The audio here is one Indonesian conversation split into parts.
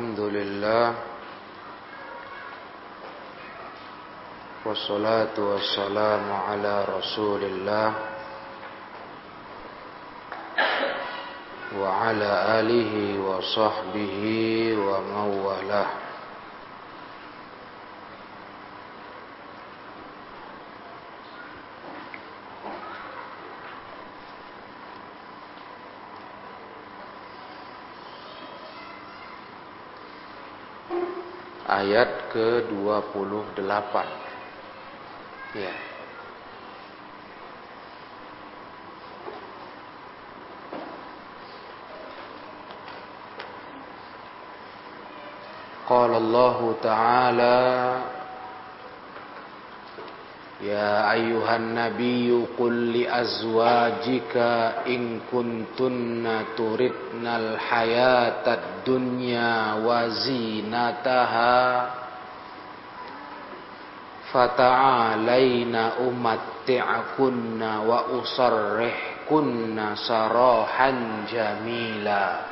الحمد لله والصلاة والسلام على رسول الله وعلى آله وصحبه ومن والاه. Ayat ke-28. Ya. Qala Allah Ta'ala Ya ayuhan nabiyyu qul li azwajika in kuntunna turidnal hayatad dunya wa zinataha fata'alaina umatti'kunna wa usarrihkunna sarahan jamila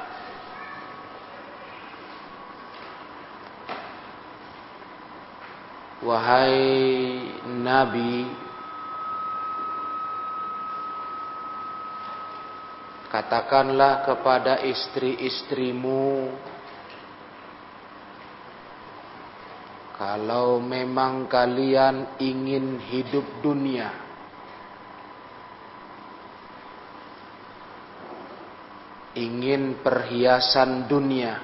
Wahai Nabi Katakanlah kepada istri-istrimu Kalau memang kalian ingin hidup dunia Ingin perhiasan dunia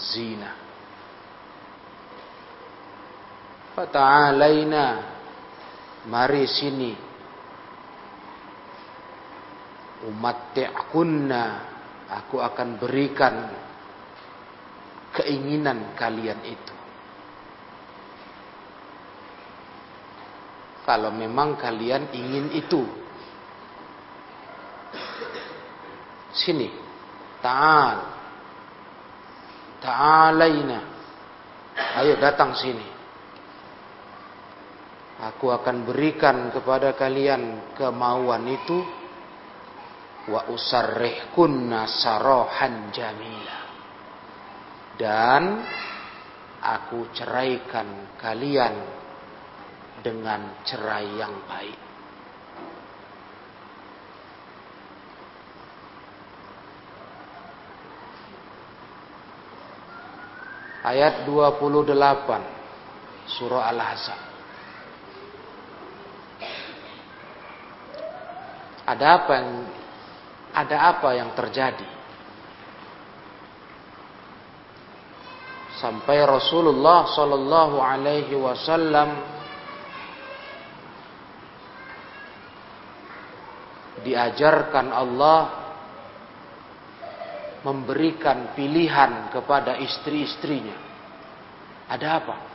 Zina Fata'alaina. Mari sini. Umatti'kunna. Aku akan berikan Keinginan kalian itu. Kalau memang kalian ingin itu. Sini. Ta'al. Ta'alaina. Ayo datang sini Aku akan berikan kepada kalian kemauan itu wa usarrihkunna sarahan jamila. Dan aku ceraikan kalian dengan cerai yang baik. Ayat 28 Surah Al-Ahzab Ada apa yang ada apa yang terjadi? Sampai Rasulullah sallallahu alaihi wasallam diajarkan Allah memberikan pilihan kepada istri-istrinya. Ada apa?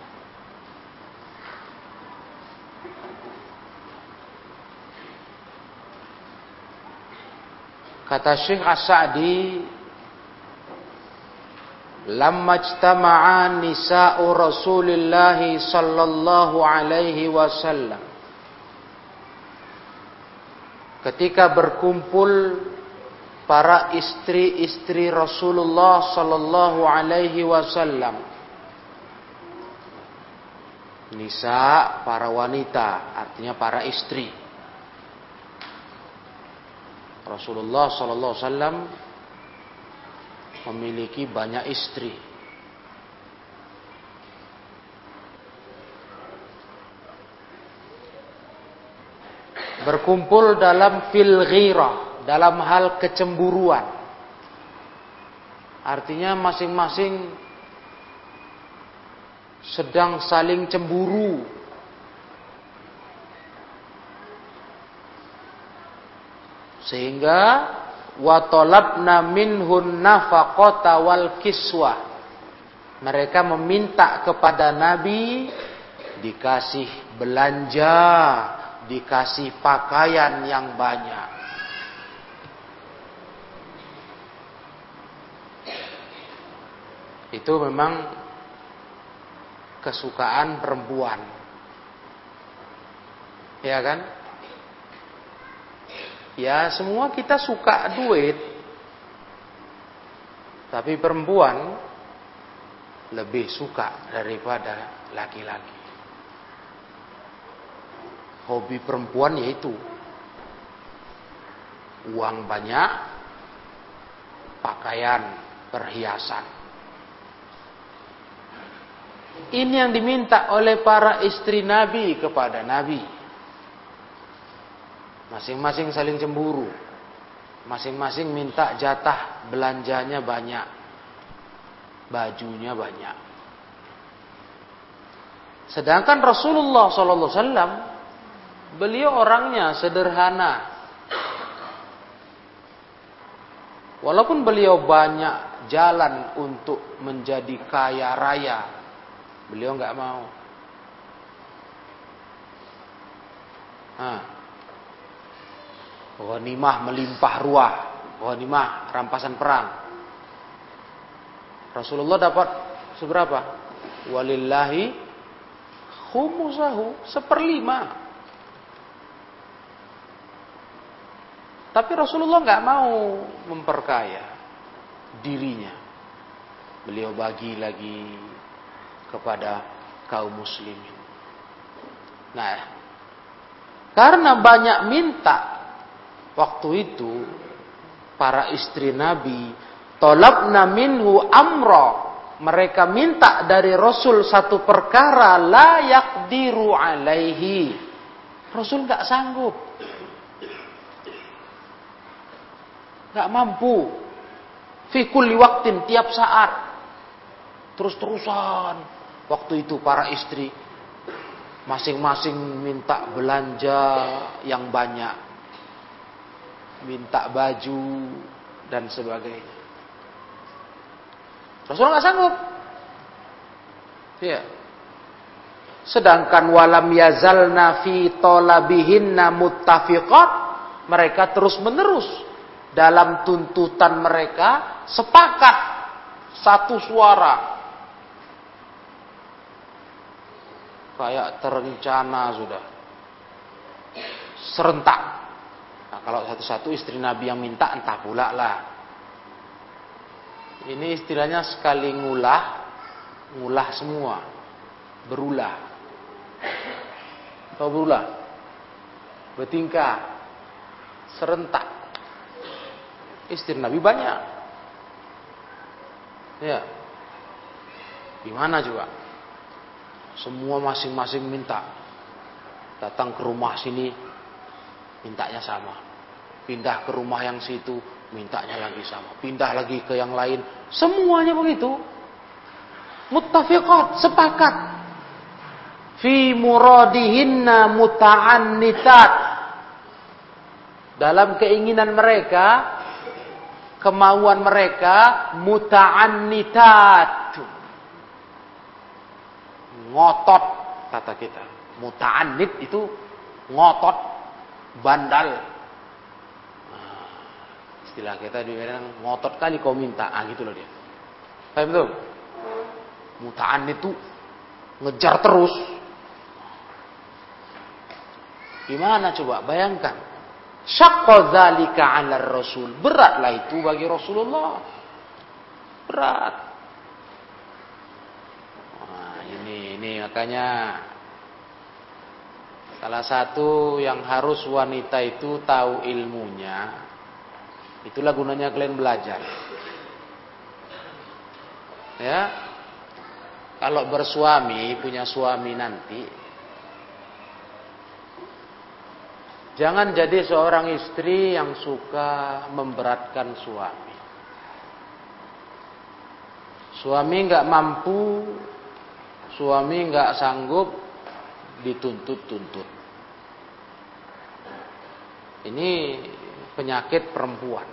Kata Syekh As-Sa'di Lamma ijtama'a nisa'u Rasulillah sallallahu alaihi wasallam. Ketika berkumpul para istri-istri Rasulullah sallallahu alaihi wasallam Nisa para wanita artinya para istri Rasulullah Wasallam memiliki banyak istri. Berkumpul dalam fil dalam hal kecemburuan. Artinya masing-masing sedang saling cemburu Sehingga wa talabna minhun nafaqata wal kiswa. Mereka meminta kepada Nabi dikasih belanja, dikasih pakaian yang banyak. Itu memang kesukaan perempuan. Ya kan? Ya semua kita suka duit. Tapi perempuan lebih suka daripada laki-laki. Hobi perempuan yaitu uang banyak, pakaian, perhiasan. Ini yang diminta oleh para istri Nabi kepada Nabi. Masing-masing saling cemburu. Masing-masing minta jatah belanjanya banyak. Bajunya banyak. Sedangkan Rasulullah SAW beliau orangnya sederhana. Walaupun beliau banyak jalan untuk menjadi kaya raya, beliau nggak mau. Nah, ghanimah melimpah ruah, ghanimah rampasan perang. Rasulullah dapat seberapa? Walillahi khumusahu seperlima. Tapi Rasulullah nggak mau memperkaya dirinya. Beliau bagi lagi kepada kaum muslimin. Nah, karena banyak minta waktu itu para istri Nabi tolabna minhu amro mereka minta dari Rasul satu perkara layak diru alaihi. Rasul nggak sanggup nggak mampu. Fi kulli tiap saat. Terus-terusan. Waktu itu para istri masing-masing minta belanja yang banyak. Minta baju dan sebagainya. Rasulullah nggak sanggup. Ya. Sedangkan walam yazalna fi tolabihinna muttafiqat mereka terus menerus dalam tuntutan mereka sepakat satu suara. Kayak terencana sudah. Serentak. Kalau satu-satu istri Nabi yang minta entah pula lah. Ini istilahnya sekali ngulah, ngulah semua. Berulah. Tahu berulah? Bertingkah. Serentak Istri Nabi banyak. Ya. Gimana juga? Semua masing-masing minta. Datang ke rumah sini, mintanya sama. Pindah ke rumah yang situ, mintanya lagi sama. Pindah lagi ke yang lain. Semuanya begitu. Muttafiqat, sepakat. Fi muradihinna muta'annitat. Dalam keinginan mereka, kemauan mereka muta'annitat. Ngotot kata kita. Muta'annit itu ngotot, bandal. Istilah kita dibilang ngotot kali kau minta, ah gitu loh dia. Paham betul? Muta'annit itu ngejar terus. Gimana coba bayangkan Syakka dzalika 'ala Rasul. Beratlah itu bagi Rasulullah. Berat. Nah, ini ini makanya salah satu yang harus wanita itu tahu ilmunya. Itulah gunanya kalian belajar. Ya. Kalau bersuami, punya suami nanti, Jangan jadi seorang istri yang suka memberatkan suami. Suami nggak mampu, suami nggak sanggup, dituntut-tuntut. Ini penyakit perempuan.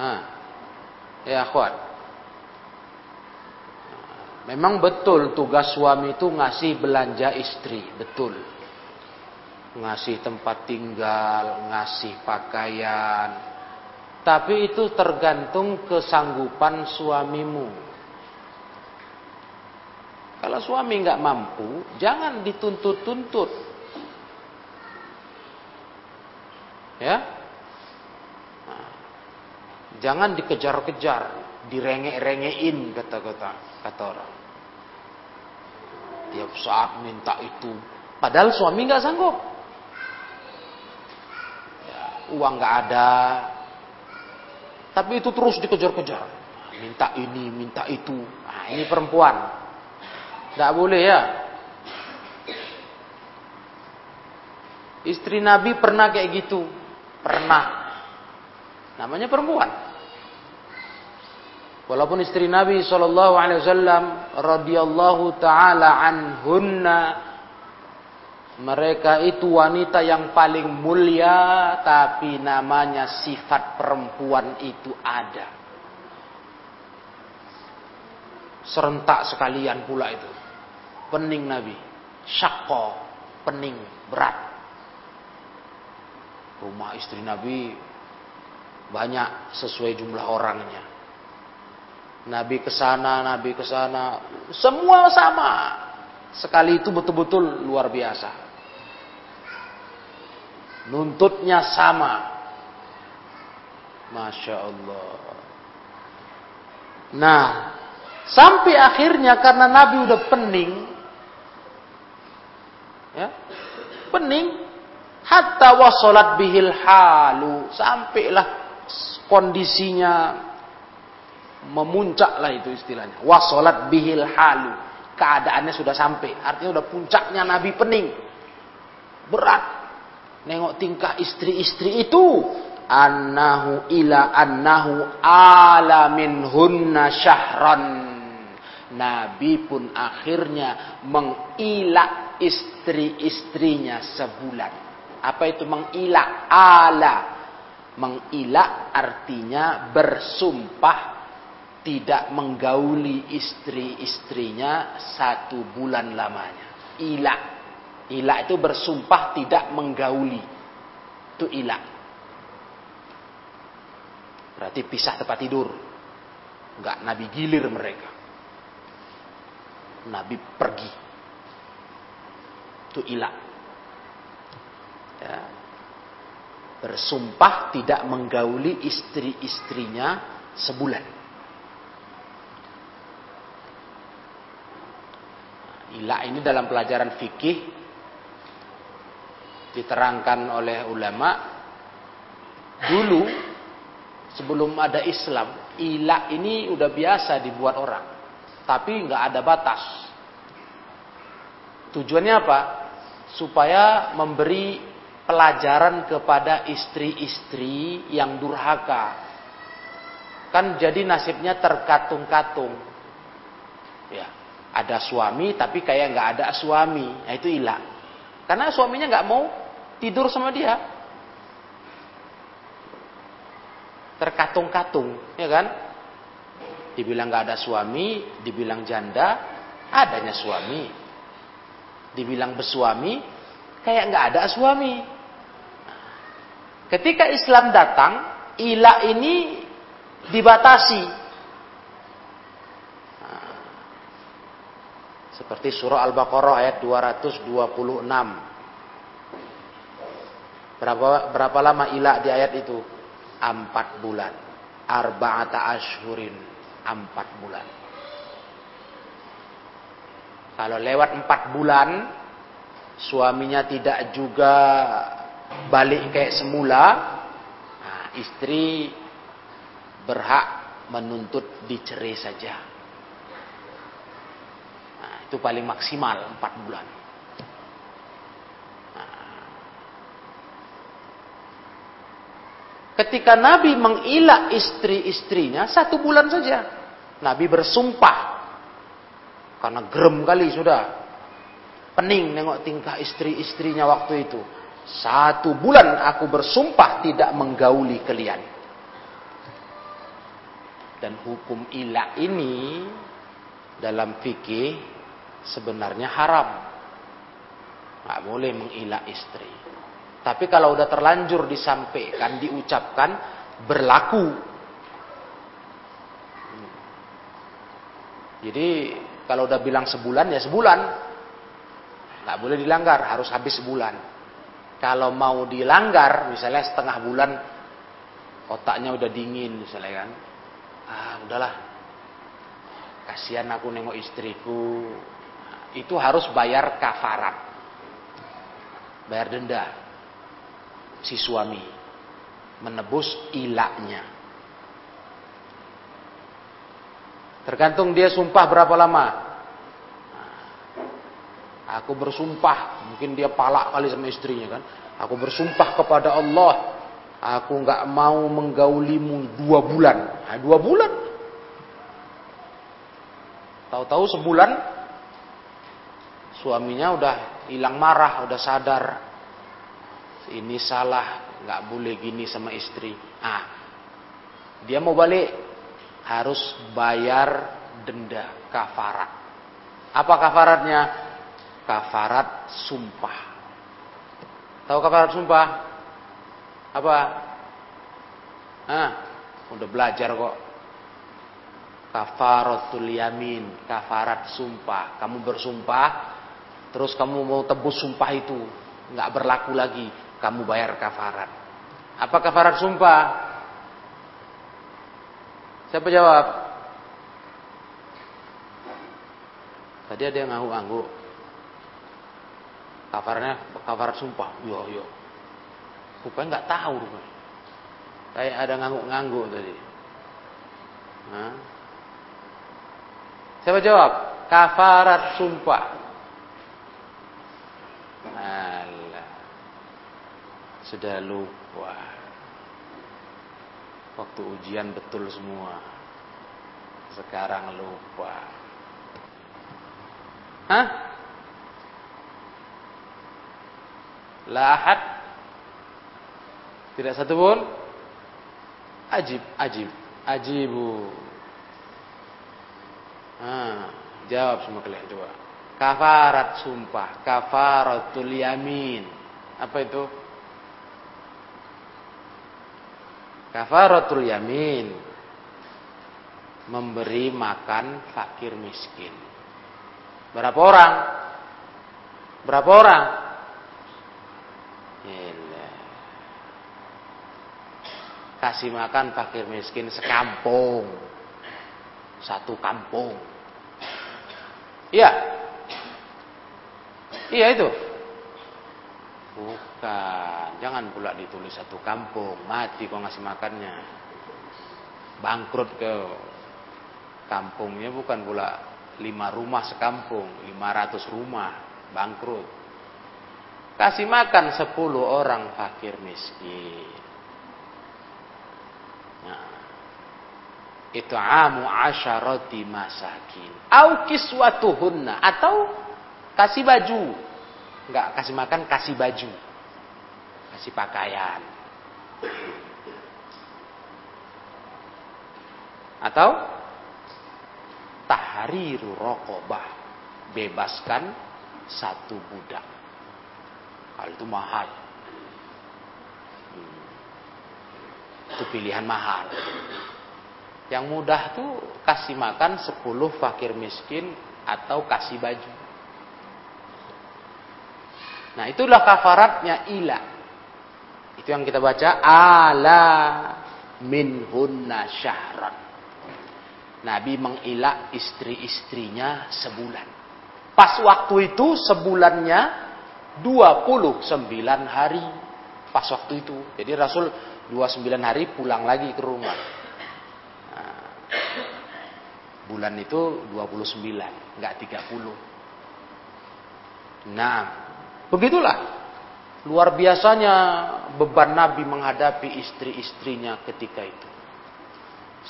Nah, ya akhwat. Memang betul tugas suami itu ngasih belanja istri, betul ngasih tempat tinggal, ngasih pakaian. Tapi itu tergantung kesanggupan suamimu. Kalau suami nggak mampu, jangan dituntut-tuntut. Ya, nah, Jangan dikejar-kejar, direngek-rengein kata-kata kata orang. Tiap saat minta itu, padahal suami nggak sanggup. Ya, uang nggak ada, tapi itu terus dikejar-kejar. Minta ini, minta itu. Nah, ini perempuan. Tidak boleh ya. Istri Nabi pernah kayak gitu. Pernah. Namanya perempuan. Walaupun istri Nabi Shallallahu Alaihi Wasallam radhiyallahu taala anhunna mereka itu wanita yang paling mulia tapi namanya sifat perempuan itu ada. Serentak sekalian pula itu. Pening Nabi. Syakko. Pening. Berat rumah istri Nabi banyak sesuai jumlah orangnya. Nabi ke sana, Nabi ke sana, semua sama. Sekali itu betul-betul luar biasa. Nuntutnya sama. Masya Allah. Nah, sampai akhirnya karena Nabi udah pening, ya, pening, hatta wasolat bihil halu. Sampailah kondisinya memuncak lah itu istilahnya. Wasolat bihil halu. Keadaannya sudah sampai. Artinya udah puncaknya Nabi pening. Berat. Nengok tingkah istri-istri itu. Annahu ila annahu alamin hunna syahran. Nabi pun akhirnya mengilak istri-istrinya sebulan apa itu mengilak? Ala. Mengilak artinya bersumpah tidak menggauli istri-istrinya satu bulan lamanya. Ilak. Ilak itu bersumpah tidak menggauli. Itu ilak. Berarti pisah tempat tidur. Enggak Nabi gilir mereka. Nabi pergi. Itu ilak ya, bersumpah tidak menggauli istri-istrinya sebulan. Ilah ini dalam pelajaran fikih diterangkan oleh ulama dulu sebelum ada Islam ilah ini udah biasa dibuat orang tapi nggak ada batas. Tujuannya apa? Supaya memberi pelajaran kepada istri-istri yang durhaka. Kan jadi nasibnya terkatung-katung. Ya, ada suami tapi kayak nggak ada suami, nah, itu hilang. Karena suaminya nggak mau tidur sama dia. Terkatung-katung, ya kan? Dibilang nggak ada suami, dibilang janda, adanya suami. Dibilang bersuami, kayak nggak ada suami. Ketika Islam datang, ilah ini dibatasi. seperti surah Al-Baqarah ayat 226. Berapa berapa lama ilah di ayat itu? Empat bulan. Arba'ata ashhurin. Empat bulan. Kalau lewat empat bulan, suaminya tidak juga balik kayak semula, nah, istri berhak menuntut dicerai saja. Nah, itu paling maksimal 4 bulan. Ketika Nabi mengilah istri-istrinya satu bulan saja. Nabi bersumpah. Karena gerem kali sudah. Pening nengok tingkah istri-istrinya waktu itu. Satu bulan aku bersumpah tidak menggauli kalian. Dan hukum ilah ini dalam fikih sebenarnya haram. Nggak boleh mengilah istri. Tapi kalau udah terlanjur disampaikan, diucapkan, berlaku. Jadi kalau udah bilang sebulan ya sebulan. Nggak boleh dilanggar, harus habis sebulan. Kalau mau dilanggar, misalnya setengah bulan otaknya udah dingin misalnya kan. Ah, udahlah. Kasihan aku nengok istriku. Itu harus bayar kafarat. Bayar denda. Si suami menebus ilaknya. Tergantung dia sumpah berapa lama. Aku bersumpah, mungkin dia palak kali sama istrinya kan. Aku bersumpah kepada Allah, aku nggak mau menggaulimu dua bulan. Nah, dua bulan. Tahu-tahu sebulan, suaminya udah hilang marah, udah sadar. Ini salah, nggak boleh gini sama istri. Ah, dia mau balik, harus bayar denda kafarat. Apa kafaratnya? Kafarat sumpah. Tahu kafarat sumpah? Apa? Ah, udah belajar kok. Kafaratul yamin, kafarat sumpah. Kamu bersumpah, terus kamu mau tebus sumpah itu, nggak berlaku lagi. Kamu bayar kafarat. Apa kafarat sumpah? Siapa jawab? Tadi ada yang ngangguk-ngangguk. Kafarnya kafar sumpah. Yo yo. Rupanya nggak tahu rupanya. Kayak ada ngangguk-ngangguk tadi. Hah? Siapa jawab? Kafarat sumpah. Alah. Sudah lupa. Waktu ujian betul semua. Sekarang lupa. Hah? Lahat? Tidak satu pun? Ajib, ajib, ajibu. Ah, jawab semua kalian dua. Kafarat sumpah, kafaratul yamin. Apa itu? Kafaratul yamin memberi makan fakir miskin. Berapa orang? Berapa orang? Gila. Kasih makan fakir miskin sekampung. Satu kampung. Iya. Iya itu. Bukan, jangan pula ditulis satu kampung, mati kau ngasih makannya. Bangkrut ke kampungnya bukan pula lima rumah sekampung, lima ratus rumah, bangkrut. Kasih makan sepuluh orang fakir miskin. Nah, itu amu asyarati masakin. Au kiswatuhunna. Atau kasih baju nggak kasih makan, kasih baju, kasih pakaian. Atau tahriru rokobah, bebaskan satu budak. Hal itu mahal. Hmm. Itu pilihan mahal. Yang mudah tuh kasih makan 10 fakir miskin atau kasih baju. Nah itulah kafaratnya ila. Itu yang kita baca ala minhunna syahran. Nabi mengilak istri-istrinya sebulan. Pas waktu itu sebulannya 29 hari. Pas waktu itu. Jadi Rasul 29 hari pulang lagi ke rumah. Nah, bulan itu 29, enggak 30. Nah, Begitulah. Luar biasanya beban Nabi menghadapi istri-istrinya ketika itu.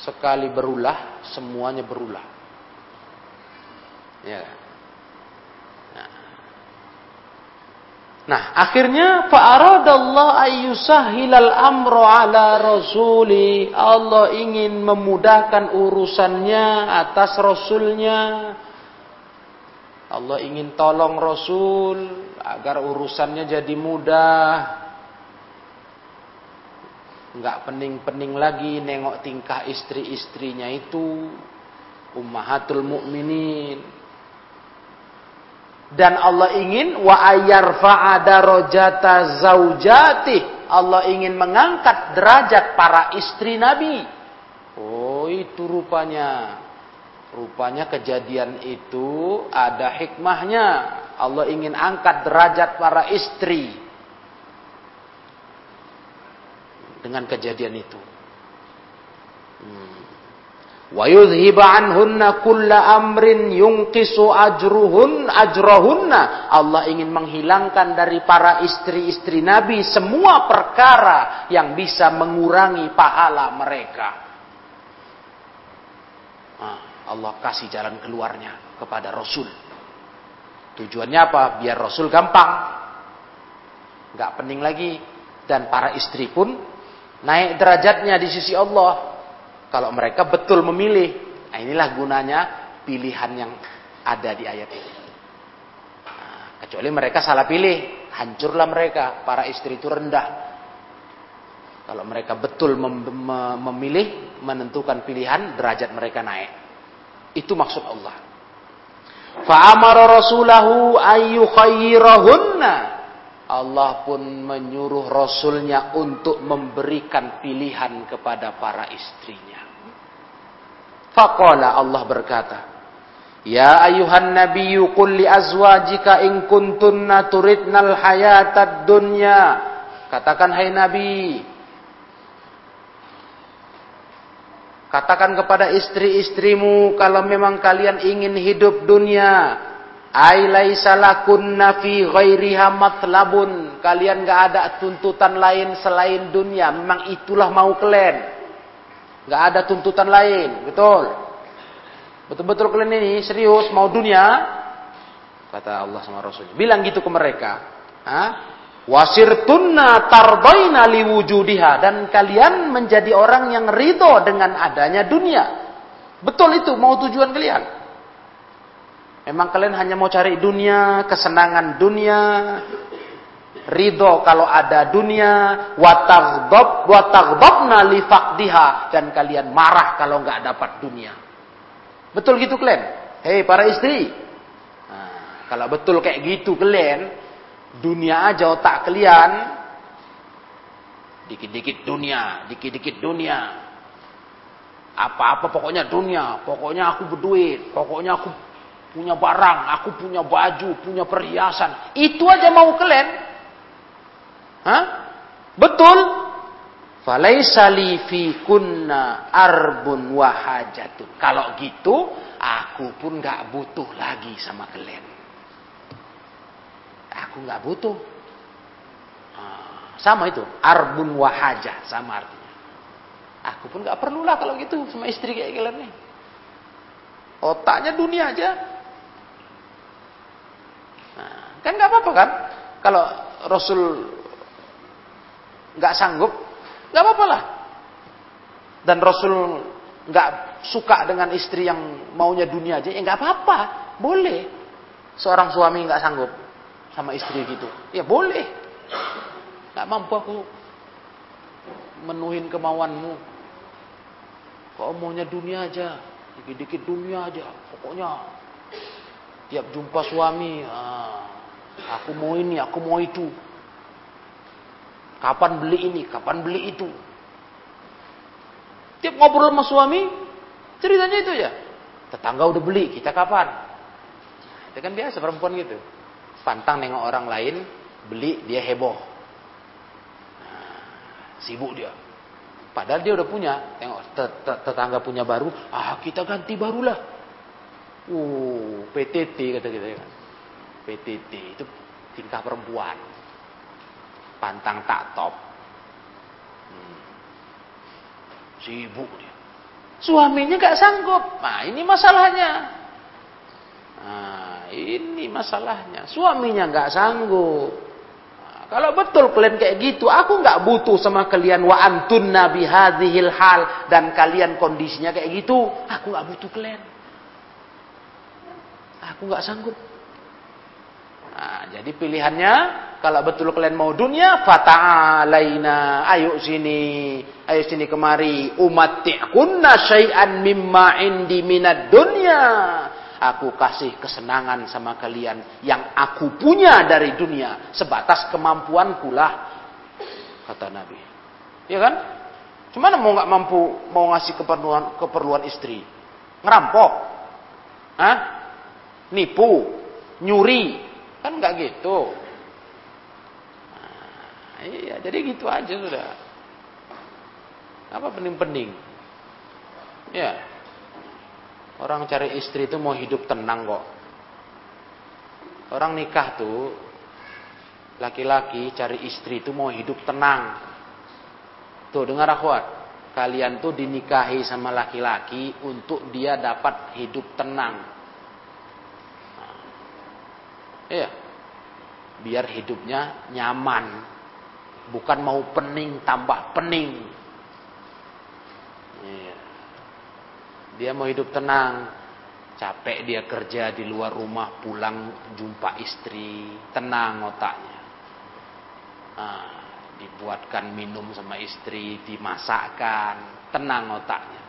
Sekali berulah, semuanya berulah. Ya. Nah akhirnya fa'aradallah ayyusahilal amro ala rasuli. Allah ingin memudahkan urusannya atas rasulnya. Allah ingin tolong Rasul agar urusannya jadi mudah. Enggak pening-pening lagi nengok tingkah istri-istrinya itu. Ummahatul mukminin. Dan Allah ingin wa ayarfa'a darajata zaujatih Allah ingin mengangkat derajat para istri Nabi. Oh, itu rupanya. Rupanya kejadian itu ada hikmahnya. Allah ingin angkat derajat para istri. Dengan kejadian itu. Hmm wa yudhiba anhunna kulla amrin yungkisu ajruhun ajrahunna Allah ingin menghilangkan dari para istri-istri Nabi semua perkara yang bisa mengurangi pahala mereka. Nah, Allah kasih jalan keluarnya kepada Rasul. Tujuannya apa? Biar Rasul gampang. Nggak pening lagi. Dan para istri pun naik derajatnya di sisi Allah kalau mereka betul memilih. Nah, inilah gunanya pilihan yang ada di ayat ini. Nah, kecuali mereka salah pilih, hancurlah mereka. Para istri itu rendah. Kalau mereka betul mem mem memilih, menentukan pilihan, derajat mereka naik. Itu maksud Allah. Fa'amara rasulahu ayyukhayyirahunna. Allah pun menyuruh Rasulnya untuk memberikan pilihan kepada para istrinya. Faqala Allah berkata, Ya ayuhan nabiyyu qul li azwajika in kuntunna turidnal hayatad dunya. Katakan hai nabi, Katakan kepada istri-istrimu kalau memang kalian ingin hidup dunia, ai laisa lakunna fi ghairiha matlabun. Kalian gak ada tuntutan lain selain dunia, memang itulah mau kalian. Nggak ada tuntutan lain, betul. Betul-betul kalian ini serius mau dunia? Kata Allah sama Rasulnya. Bilang gitu ke mereka. Wasirtunna tardaina liwujudiha. Dan kalian menjadi orang yang ridho dengan adanya dunia. Betul itu mau tujuan kalian. Memang kalian hanya mau cari dunia, kesenangan dunia, ridho kalau ada dunia, wataghdab wataghdabna li faqdiha dan kalian marah kalau nggak dapat dunia. Betul gitu kalian? Hei para istri. Nah, kalau betul kayak gitu kalian, dunia aja otak kalian dikit-dikit dunia, dikit-dikit dunia. Apa-apa pokoknya dunia, pokoknya aku berduit, pokoknya aku punya barang, aku punya baju, punya perhiasan. Itu aja mau kalian. Hah? Betul? Falaisa li fi kunna arbun wahajatun. Kalau gitu, aku pun nggak butuh lagi sama kalian. Aku nggak butuh. Sama itu, arbun wahaja sama artinya. Aku pun nggak perlulah kalau gitu sama istri kayak kalian nih. Otaknya dunia aja. Nah, kan nggak apa-apa kan? Kalau Rasul nggak sanggup, nggak apa-apa lah. Dan Rasul nggak suka dengan istri yang maunya dunia aja, ya nggak apa-apa, boleh. Seorang suami nggak sanggup sama istri gitu, ya boleh. Nggak mampu aku menuhin kemauanmu. Kau maunya dunia aja, dikit-dikit dunia aja, pokoknya tiap jumpa suami, ah, aku mau ini, aku mau itu. Kapan beli ini, kapan beli itu. Tiap ngobrol sama suami, ceritanya itu ya. Tetangga udah beli, kita kapan? Itu kan biasa perempuan gitu. Pantang nengok orang lain, beli, dia heboh. Nah, sibuk dia. Padahal dia udah punya, tengok tetangga punya baru, ah kita ganti barulah. Uh, PTT kata kita kan. PTT itu tingkah perempuan pantang tak top. Hmm. Sibuk dia. Suaminya gak sanggup. Nah ini masalahnya. Nah ini masalahnya. Suaminya gak sanggup. Nah, kalau betul kalian kayak gitu, aku gak butuh sama kalian wa antun nabi hadhil hal dan kalian kondisinya kayak gitu, aku gak butuh kalian. Aku gak sanggup. Nah, jadi pilihannya kalau betul kalian mau dunia, fata'alaina, ayo sini, ayo sini kemari, umati'kunna syai'an mimma indi minad dunya. Aku kasih kesenangan sama kalian yang aku punya dari dunia, sebatas kemampuanku lah. kata Nabi. Ya kan? Cuman mau nggak mampu mau ngasih keperluan keperluan istri? Ngerampok? Hah? Nipu? Nyuri? Kan nggak gitu. Iya, jadi gitu aja sudah. Apa pening-pening? Ya. Orang cari istri itu mau hidup tenang kok. Orang nikah tuh laki-laki cari istri itu mau hidup tenang. Tuh dengar akhwat, kalian tuh dinikahi sama laki-laki untuk dia dapat hidup tenang. Nah, iya. Biar hidupnya nyaman. Bukan mau pening tambah pening. Iya. Dia mau hidup tenang. Capek dia kerja di luar rumah, pulang jumpa istri, tenang otaknya. Nah, dibuatkan minum sama istri, dimasakkan, tenang otaknya.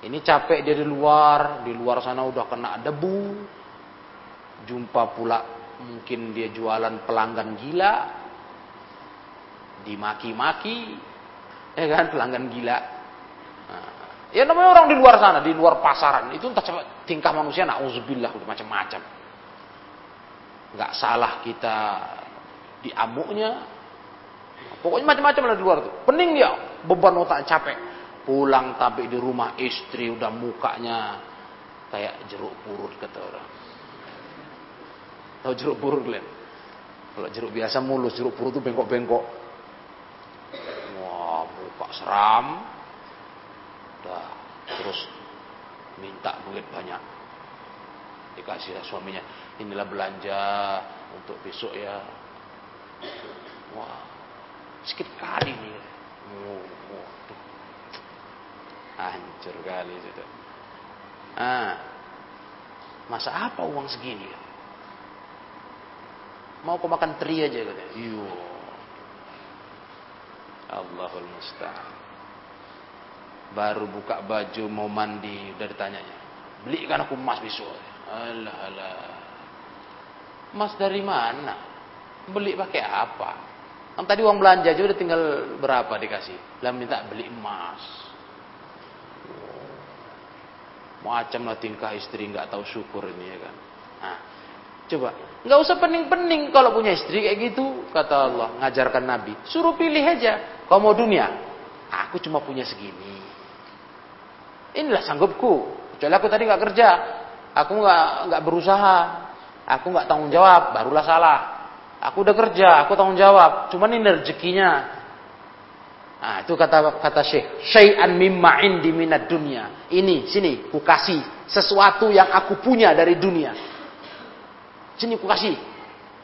Ini capek dia di luar, di luar sana udah kena debu. Jumpa pula mungkin dia jualan pelanggan gila. Dimaki-maki. Ya kan pelanggan gila. Nah, ya namanya orang di luar sana, di luar pasaran. Itu entah tingkah manusia na'udzubillah udah macam-macam. Gak salah kita diamuknya. Pokoknya macam-macam lah di luar tuh. Pening dia, beban otak capek. Pulang tapi di rumah istri udah mukanya kayak jeruk purut kata orang. Tahu jeruk purut kalian? Kalau jeruk biasa mulus, jeruk purut tuh bengkok-bengkok. Seram. Udah, terus minta duit banyak. Dikasih suaminya, inilah belanja untuk besok ya Wah, sedikit kali nih. Oh, waduh. Hancur kali itu. Ah, masa apa uang segini? Mau kau makan teri aja katanya. Iyo. Allahul musta'an. Baru buka baju mau mandi udah ditanyanya. Belikan aku emas besok. Alah alah. Emas dari mana? Beli pakai apa? Kan tadi uang belanja aja udah tinggal berapa dikasih. Lah minta beli emas. Macam lah tingkah istri nggak tahu syukur ini ya kan. Nah, coba nggak usah pening-pening kalau punya istri kayak gitu kata Allah ngajarkan Nabi. Suruh pilih aja. Kau mau dunia? Aku cuma punya segini. Inilah sanggupku. Kecuali aku tadi nggak kerja, aku nggak nggak berusaha, aku nggak tanggung jawab, barulah salah. Aku udah kerja, aku tanggung jawab. Cuman ini rezekinya. Nah, itu kata kata Syekh, syai'an mimma indi minad dunya. Ini, sini, ku kasih sesuatu yang aku punya dari dunia. Sini ku kasih.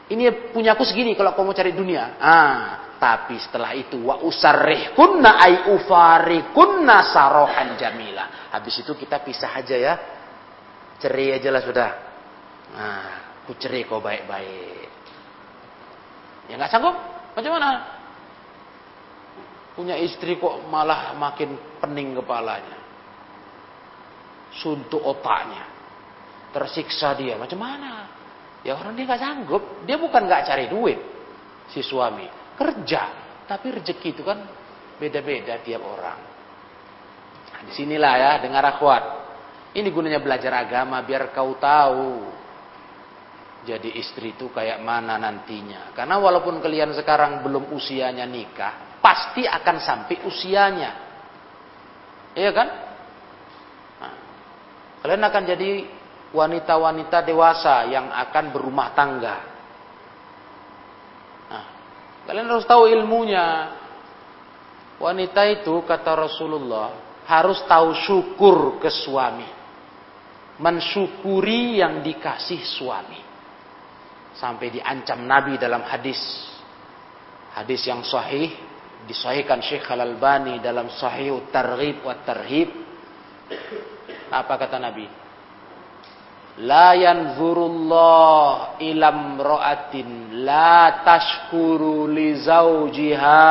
Ini punya aku segini kalau kamu cari dunia. Ah, tapi setelah itu wa usarrihkunna ay ufarikunna sarohan jamila. Habis itu kita pisah aja ya. Cerai aja lah sudah. Nah, ku cerai kau baik-baik. Ya nggak sanggup? Macam mana? Punya istri kok malah makin pening kepalanya. Suntuk otaknya. Tersiksa dia. Macam mana? Ya orang dia nggak sanggup. Dia bukan nggak cari duit. Si suami. Kerja. Tapi rezeki itu kan beda-beda tiap orang. Nah, di sinilah ya dengar akhwat. Ini gunanya belajar agama biar kau tahu jadi istri itu kayak mana nantinya. Karena walaupun kalian sekarang belum usianya nikah, pasti akan sampai usianya. Iya kan? Nah, kalian akan jadi wanita-wanita dewasa yang akan berumah tangga. Kalian harus tahu ilmunya. Wanita itu kata Rasulullah harus tahu syukur ke suami. Mensyukuri yang dikasih suami sampai diancam Nabi dalam hadis hadis yang sahih disahihkan Syekh Al-Albani dalam Sahih Targhib wa Tarhib apa kata Nabi La yanzurullah ilam ro'atin la tashkuru li zawjiha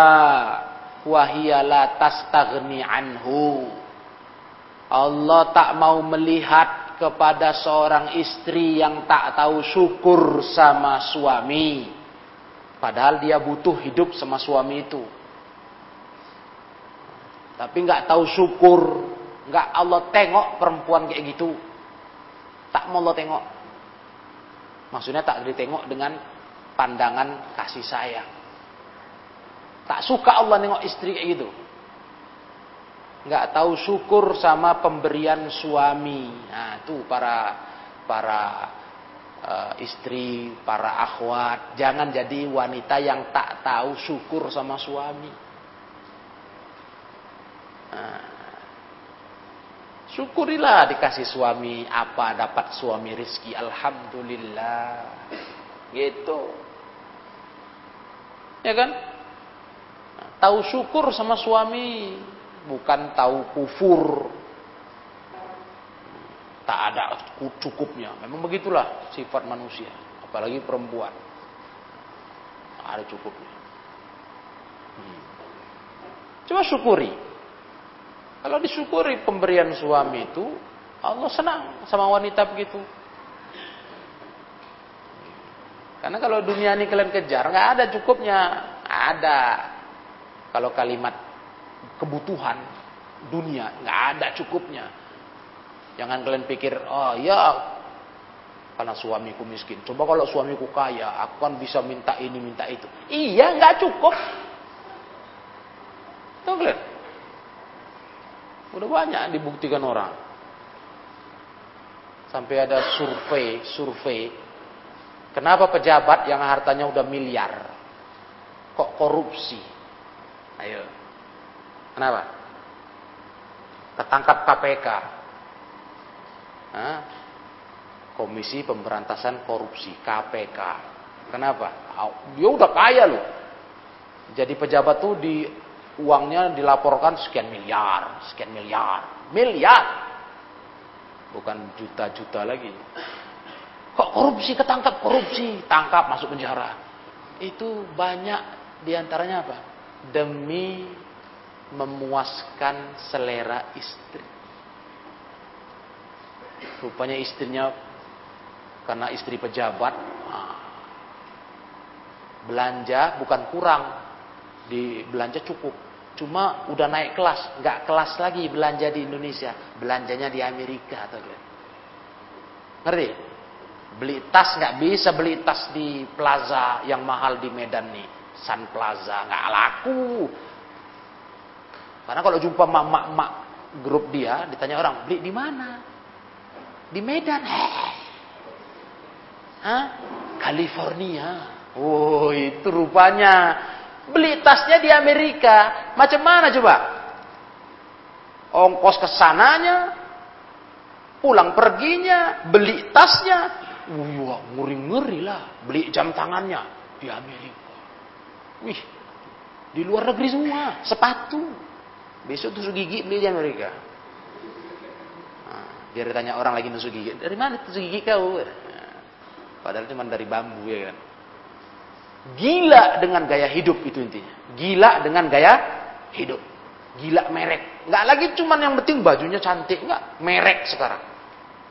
wa hiya la tastaghni anhu Allah tak mau melihat kepada seorang istri yang tak tahu syukur sama suami. Padahal dia butuh hidup sama suami itu. Tapi nggak tahu syukur, nggak Allah tengok perempuan kayak gitu. Tak mau Allah tengok. Maksudnya tak ditengok dengan pandangan kasih sayang. Tak suka Allah nengok istri kayak gitu. Nggak tahu syukur sama pemberian suami. Nah, itu para para uh, istri, para akhwat, jangan jadi wanita yang tak tahu syukur sama suami. Nah, syukurilah dikasih suami apa dapat suami rizki? Alhamdulillah. Gitu. Ya kan? Tahu syukur sama suami bukan tahu kufur. Tak ada cukupnya. Memang begitulah sifat manusia apalagi perempuan. Tak ada cukupnya. Hmm. coba syukuri kalau disyukuri pemberian suami itu, Allah senang sama wanita begitu. Karena kalau dunia ini kalian kejar, nggak ada cukupnya. Ada. Kalau kalimat kebutuhan dunia, nggak ada cukupnya. Jangan kalian pikir, oh ya, karena suamiku miskin. Coba kalau suamiku kaya, aku kan bisa minta ini, minta itu. Iya, nggak cukup. Tuh kalian. Udah banyak dibuktikan orang. Sampai ada survei, survei. Kenapa pejabat yang hartanya udah miliar kok korupsi? Ayo. Kenapa? Ketangkap KPK. Hah? Komisi Pemberantasan Korupsi KPK. Kenapa? Dia udah kaya loh. Jadi pejabat tuh di uangnya dilaporkan sekian miliar, sekian miliar, miliar. Bukan juta-juta lagi. Kok korupsi ketangkap korupsi, tangkap masuk penjara. Itu banyak di antaranya apa? Demi memuaskan selera istri. Rupanya istrinya karena istri pejabat ah, belanja bukan kurang di belanja cukup Cuma udah naik kelas, nggak kelas lagi belanja di Indonesia, belanjanya di Amerika atau Ngerti? Beli tas nggak bisa beli tas di plaza yang mahal di Medan nih, Sun Plaza nggak laku. Karena kalau jumpa mak-mak grup dia, ditanya orang beli di mana? Di Medan. Hah? California. Oh itu rupanya Beli tasnya di Amerika. Macam mana coba? Ongkos ke sananya, pulang perginya, beli tasnya. Wah, ngeri-ngeri lah. Beli jam tangannya di Amerika. Wih, di luar negeri semua. Sepatu. Besok tusuk gigi beli di Amerika. Nah, biar ditanya orang lagi tusuk gigi. Dari mana tusuk gigi kau? Padahal cuma dari bambu ya kan. Gila dengan gaya hidup itu intinya. Gila dengan gaya hidup. Gila merek. Nggak lagi cuman yang penting bajunya cantik. Nggak. Merek sekarang.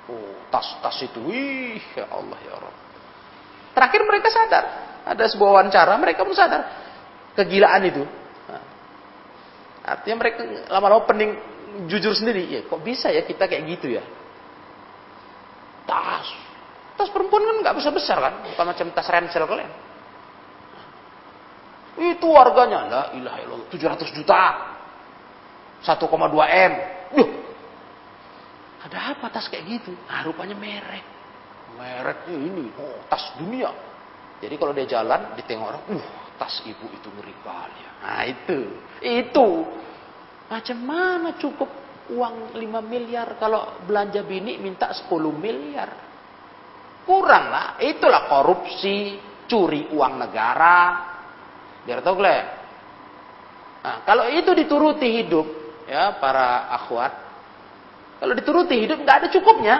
Oh, tas-tas itu. Wih, ya Allah ya Allah. Terakhir mereka sadar. Ada sebuah wawancara, mereka pun sadar. Kegilaan itu. Nah, artinya mereka lama-lama pening jujur sendiri. Ya, kok bisa ya kita kayak gitu ya? Tas. Tas perempuan kan nggak besar-besar kan? Bukan macam tas ransel kalian. Itu harganya la ilaha illallah 700 juta. 1,2 M. Duh. Ada apa tas kayak gitu? Nah, rupanya merek. Mereknya ini, oh, tas dunia. Jadi kalau dia jalan, ditengok orang, uh, tas ibu itu ngeri kali ya. Nah, itu. Itu. Macam mana cukup uang 5 miliar kalau belanja bini minta 10 miliar? Kurang lah. Itulah korupsi, curi uang negara, Biar kalian. Nah, kalau itu dituruti hidup, ya para akhwat, kalau dituruti hidup nggak ada cukupnya.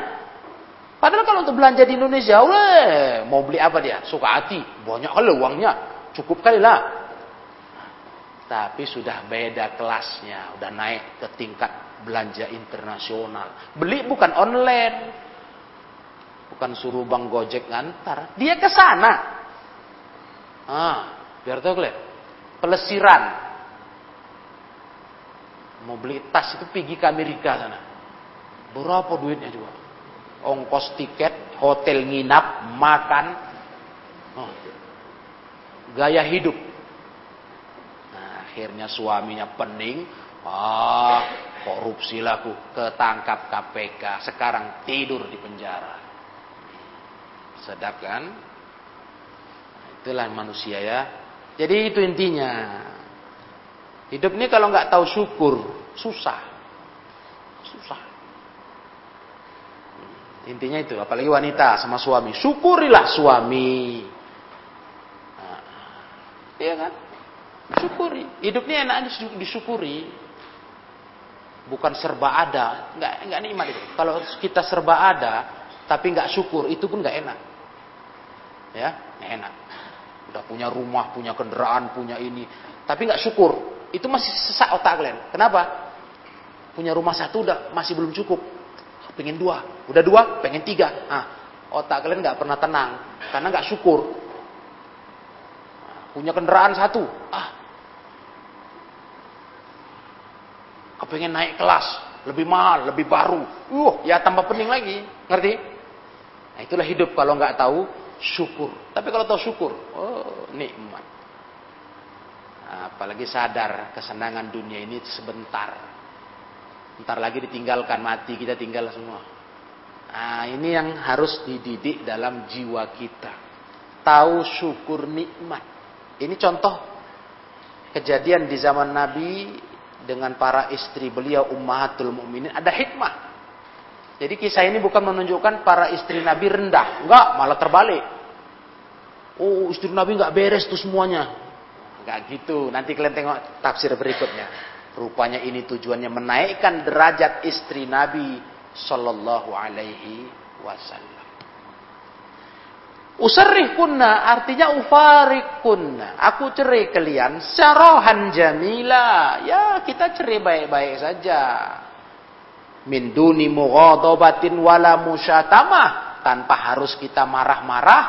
Padahal kalau untuk belanja di Indonesia, weh, mau beli apa dia? Suka hati, banyak kali uangnya, cukup kali lah. Tapi sudah beda kelasnya, udah naik ke tingkat belanja internasional. Beli bukan online, bukan suruh bang Gojek ngantar, dia ke sana. Ah, Biar tahu kalian. Pelesiran. Mau beli tas itu pergi ke Amerika sana. Berapa duitnya juga? Ongkos tiket, hotel nginap, makan, oh, gaya hidup. Nah, akhirnya suaminya pening, ah korupsi laku, ketangkap KPK, sekarang tidur di penjara. Sedap kan? Itulah manusia ya. Jadi itu intinya. Hidup ini kalau nggak tahu syukur, susah. Susah. Intinya itu, apalagi wanita sama suami. Syukurilah suami. Nah, iya kan? Syukuri. Hidupnya enak disyukuri. Bukan serba ada. Nggak, nggak nikmat itu. Kalau kita serba ada, tapi nggak syukur, itu pun nggak enak. Ya, nggak enak. Udah punya rumah, punya kendaraan, punya ini. Tapi nggak syukur. Itu masih sesak otak kalian. Kenapa? Punya rumah satu udah masih belum cukup. Pengen dua. Udah dua, pengen tiga. Nah, otak kalian nggak pernah tenang. Karena nggak syukur. Punya kendaraan satu. Ah, kepengen naik kelas, lebih mahal, lebih baru. Uh, ya tambah pening lagi. Ngerti? Nah, itulah hidup kalau nggak tahu syukur. Tapi kalau tahu syukur, oh nikmat. apalagi sadar kesenangan dunia ini sebentar. Ntar lagi ditinggalkan, mati kita tinggal semua. Nah, ini yang harus dididik dalam jiwa kita. Tahu syukur nikmat. Ini contoh kejadian di zaman Nabi dengan para istri beliau ummahatul mukminin ada hikmah. Jadi kisah ini bukan menunjukkan para istri Nabi rendah, enggak, malah terbalik. Oh, istri Nabi enggak beres tuh semuanya. Enggak gitu. Nanti kalian tengok tafsir berikutnya. Rupanya ini tujuannya menaikkan derajat istri Nabi sallallahu alaihi wasallam. Usarrih kunna artinya ufarik kunna. Aku cerai kalian sarohan jamila. Ya kita cerai baik-baik saja. Min duni mughadabatin wala musyatamah. Tanpa harus kita marah-marah.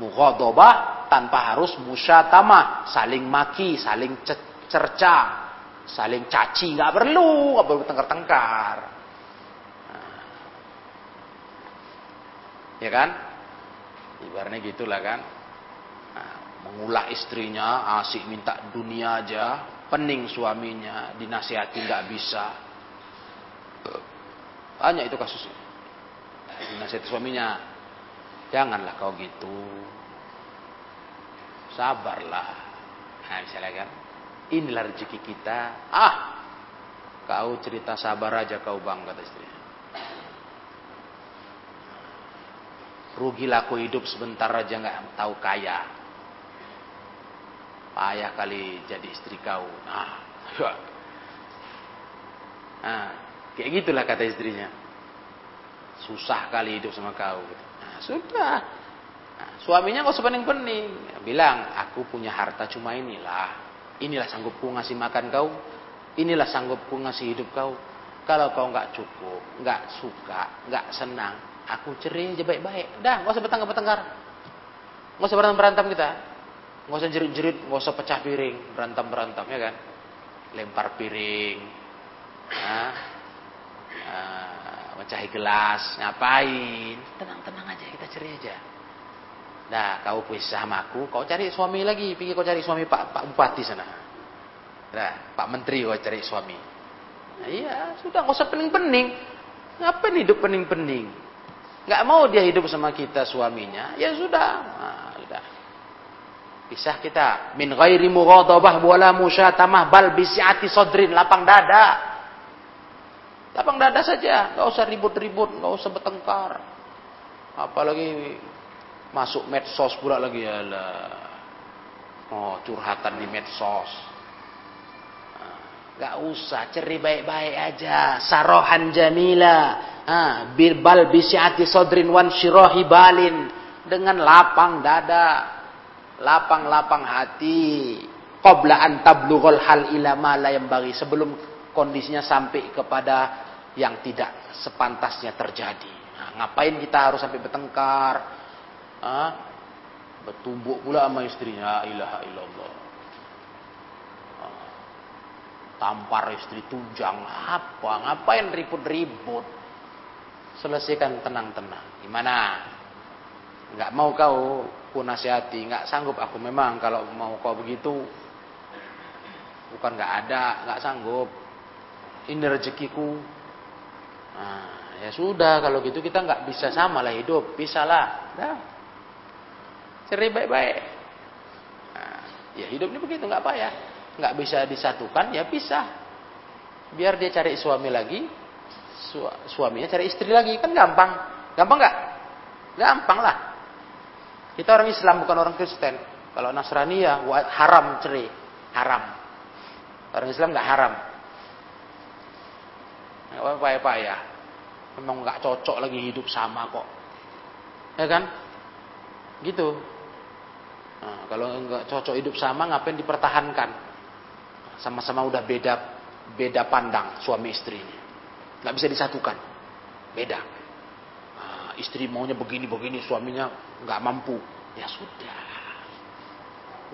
Mughadabah tanpa harus musyatamah. Saling maki, saling cerca. Saling caci. nggak perlu. nggak perlu tengkar-tengkar. Ya kan? Ibaratnya gitulah kan. Nah, mengulah istrinya, asik minta dunia aja, pening suaminya, dinasihati nggak bisa. Banyak itu kasusnya. Dinasihati suaminya, janganlah kau gitu. Sabarlah. Nah, misalnya kan, inilah rezeki kita. Ah, kau cerita sabar aja kau bang, kata istrinya. Rugilah aku hidup sebentar aja nggak tahu kaya. Payah kali jadi istri kau. Nah, nah kayak gitulah kata istrinya. Susah kali hidup sama kau. Nah, sudah. Nah, suaminya nggak usah pening-pening. Bilang, aku punya harta cuma inilah. Inilah sanggupku ngasih makan kau. Inilah sanggupku ngasih hidup kau. Kalau kau nggak cukup, nggak suka, nggak senang, Aku cerai aja baik-baik. Dah, nggak usah bertengkar-bertengkar. Nggak usah berantem-berantem kita. Nggak usah jerit-jerit, nggak usah pecah piring, berantem-berantem ya kan. Lempar piring. Nah, uh, mecahi gelas, ngapain? Tenang-tenang aja, kita cerai aja. Nah, kau pisah sama aku, kau cari suami lagi, pikir kau cari suami Pak Pak Bupati sana. Nah, Pak Menteri kau cari suami. Nah, iya, sudah nggak usah pening-pening. Ngapain hidup pening-pening? nggak mau dia hidup sama kita suaminya, ya sudah. Nah, sudah. Pisah kita. Min ghairi mughadabah wala musyatamah bal bisiati sodrin lapang dada. Lapang dada saja, nggak usah ribut-ribut, nggak usah bertengkar. Apalagi masuk medsos pula lagi ya lah. Oh, curhatan di medsos. Nggak usah, ceri baik-baik aja. Sarohan jamila Ah, bal bisiati sodrin wan shirohi balin dengan lapang dada, lapang-lapang hati. Qabla an tablughul hal ila ma la bagi sebelum kondisinya sampai kepada yang tidak sepantasnya terjadi. Nah, ngapain kita harus sampai bertengkar? Ah, Bertumbuk pula sama istrinya, ilaha illallah. Ah. Tampar istri tunjang apa? Ngapain ribut-ribut? Selesaikan tenang-tenang. Gimana? Enggak mau kau ku nasihati, enggak sanggup aku memang kalau mau kau begitu bukan enggak ada, enggak sanggup. Ini rezekiku. Nah, ya sudah kalau gitu kita enggak bisa sama lah hidup, bisa lah. Dah, Cerai baik-baik. Nah, ya hidup ini begitu, nggak ya, Nggak bisa disatukan, ya pisah. Biar dia cari suami lagi, su suaminya cari istri lagi, kan gampang. Gampang nggak? Gampang lah. Kita orang Islam bukan orang Kristen. Kalau Nasrani ya haram cerai, haram. Orang Islam nggak haram. Nggak apa-apa ya. Memang nggak cocok lagi hidup sama kok. Ya kan? Gitu. Nah, kalau enggak cocok hidup sama, ngapain dipertahankan? Sama-sama udah beda beda pandang suami istri ini. Nggak bisa disatukan. Beda. Nah, istri maunya begini-begini, suaminya nggak mampu. Ya sudah.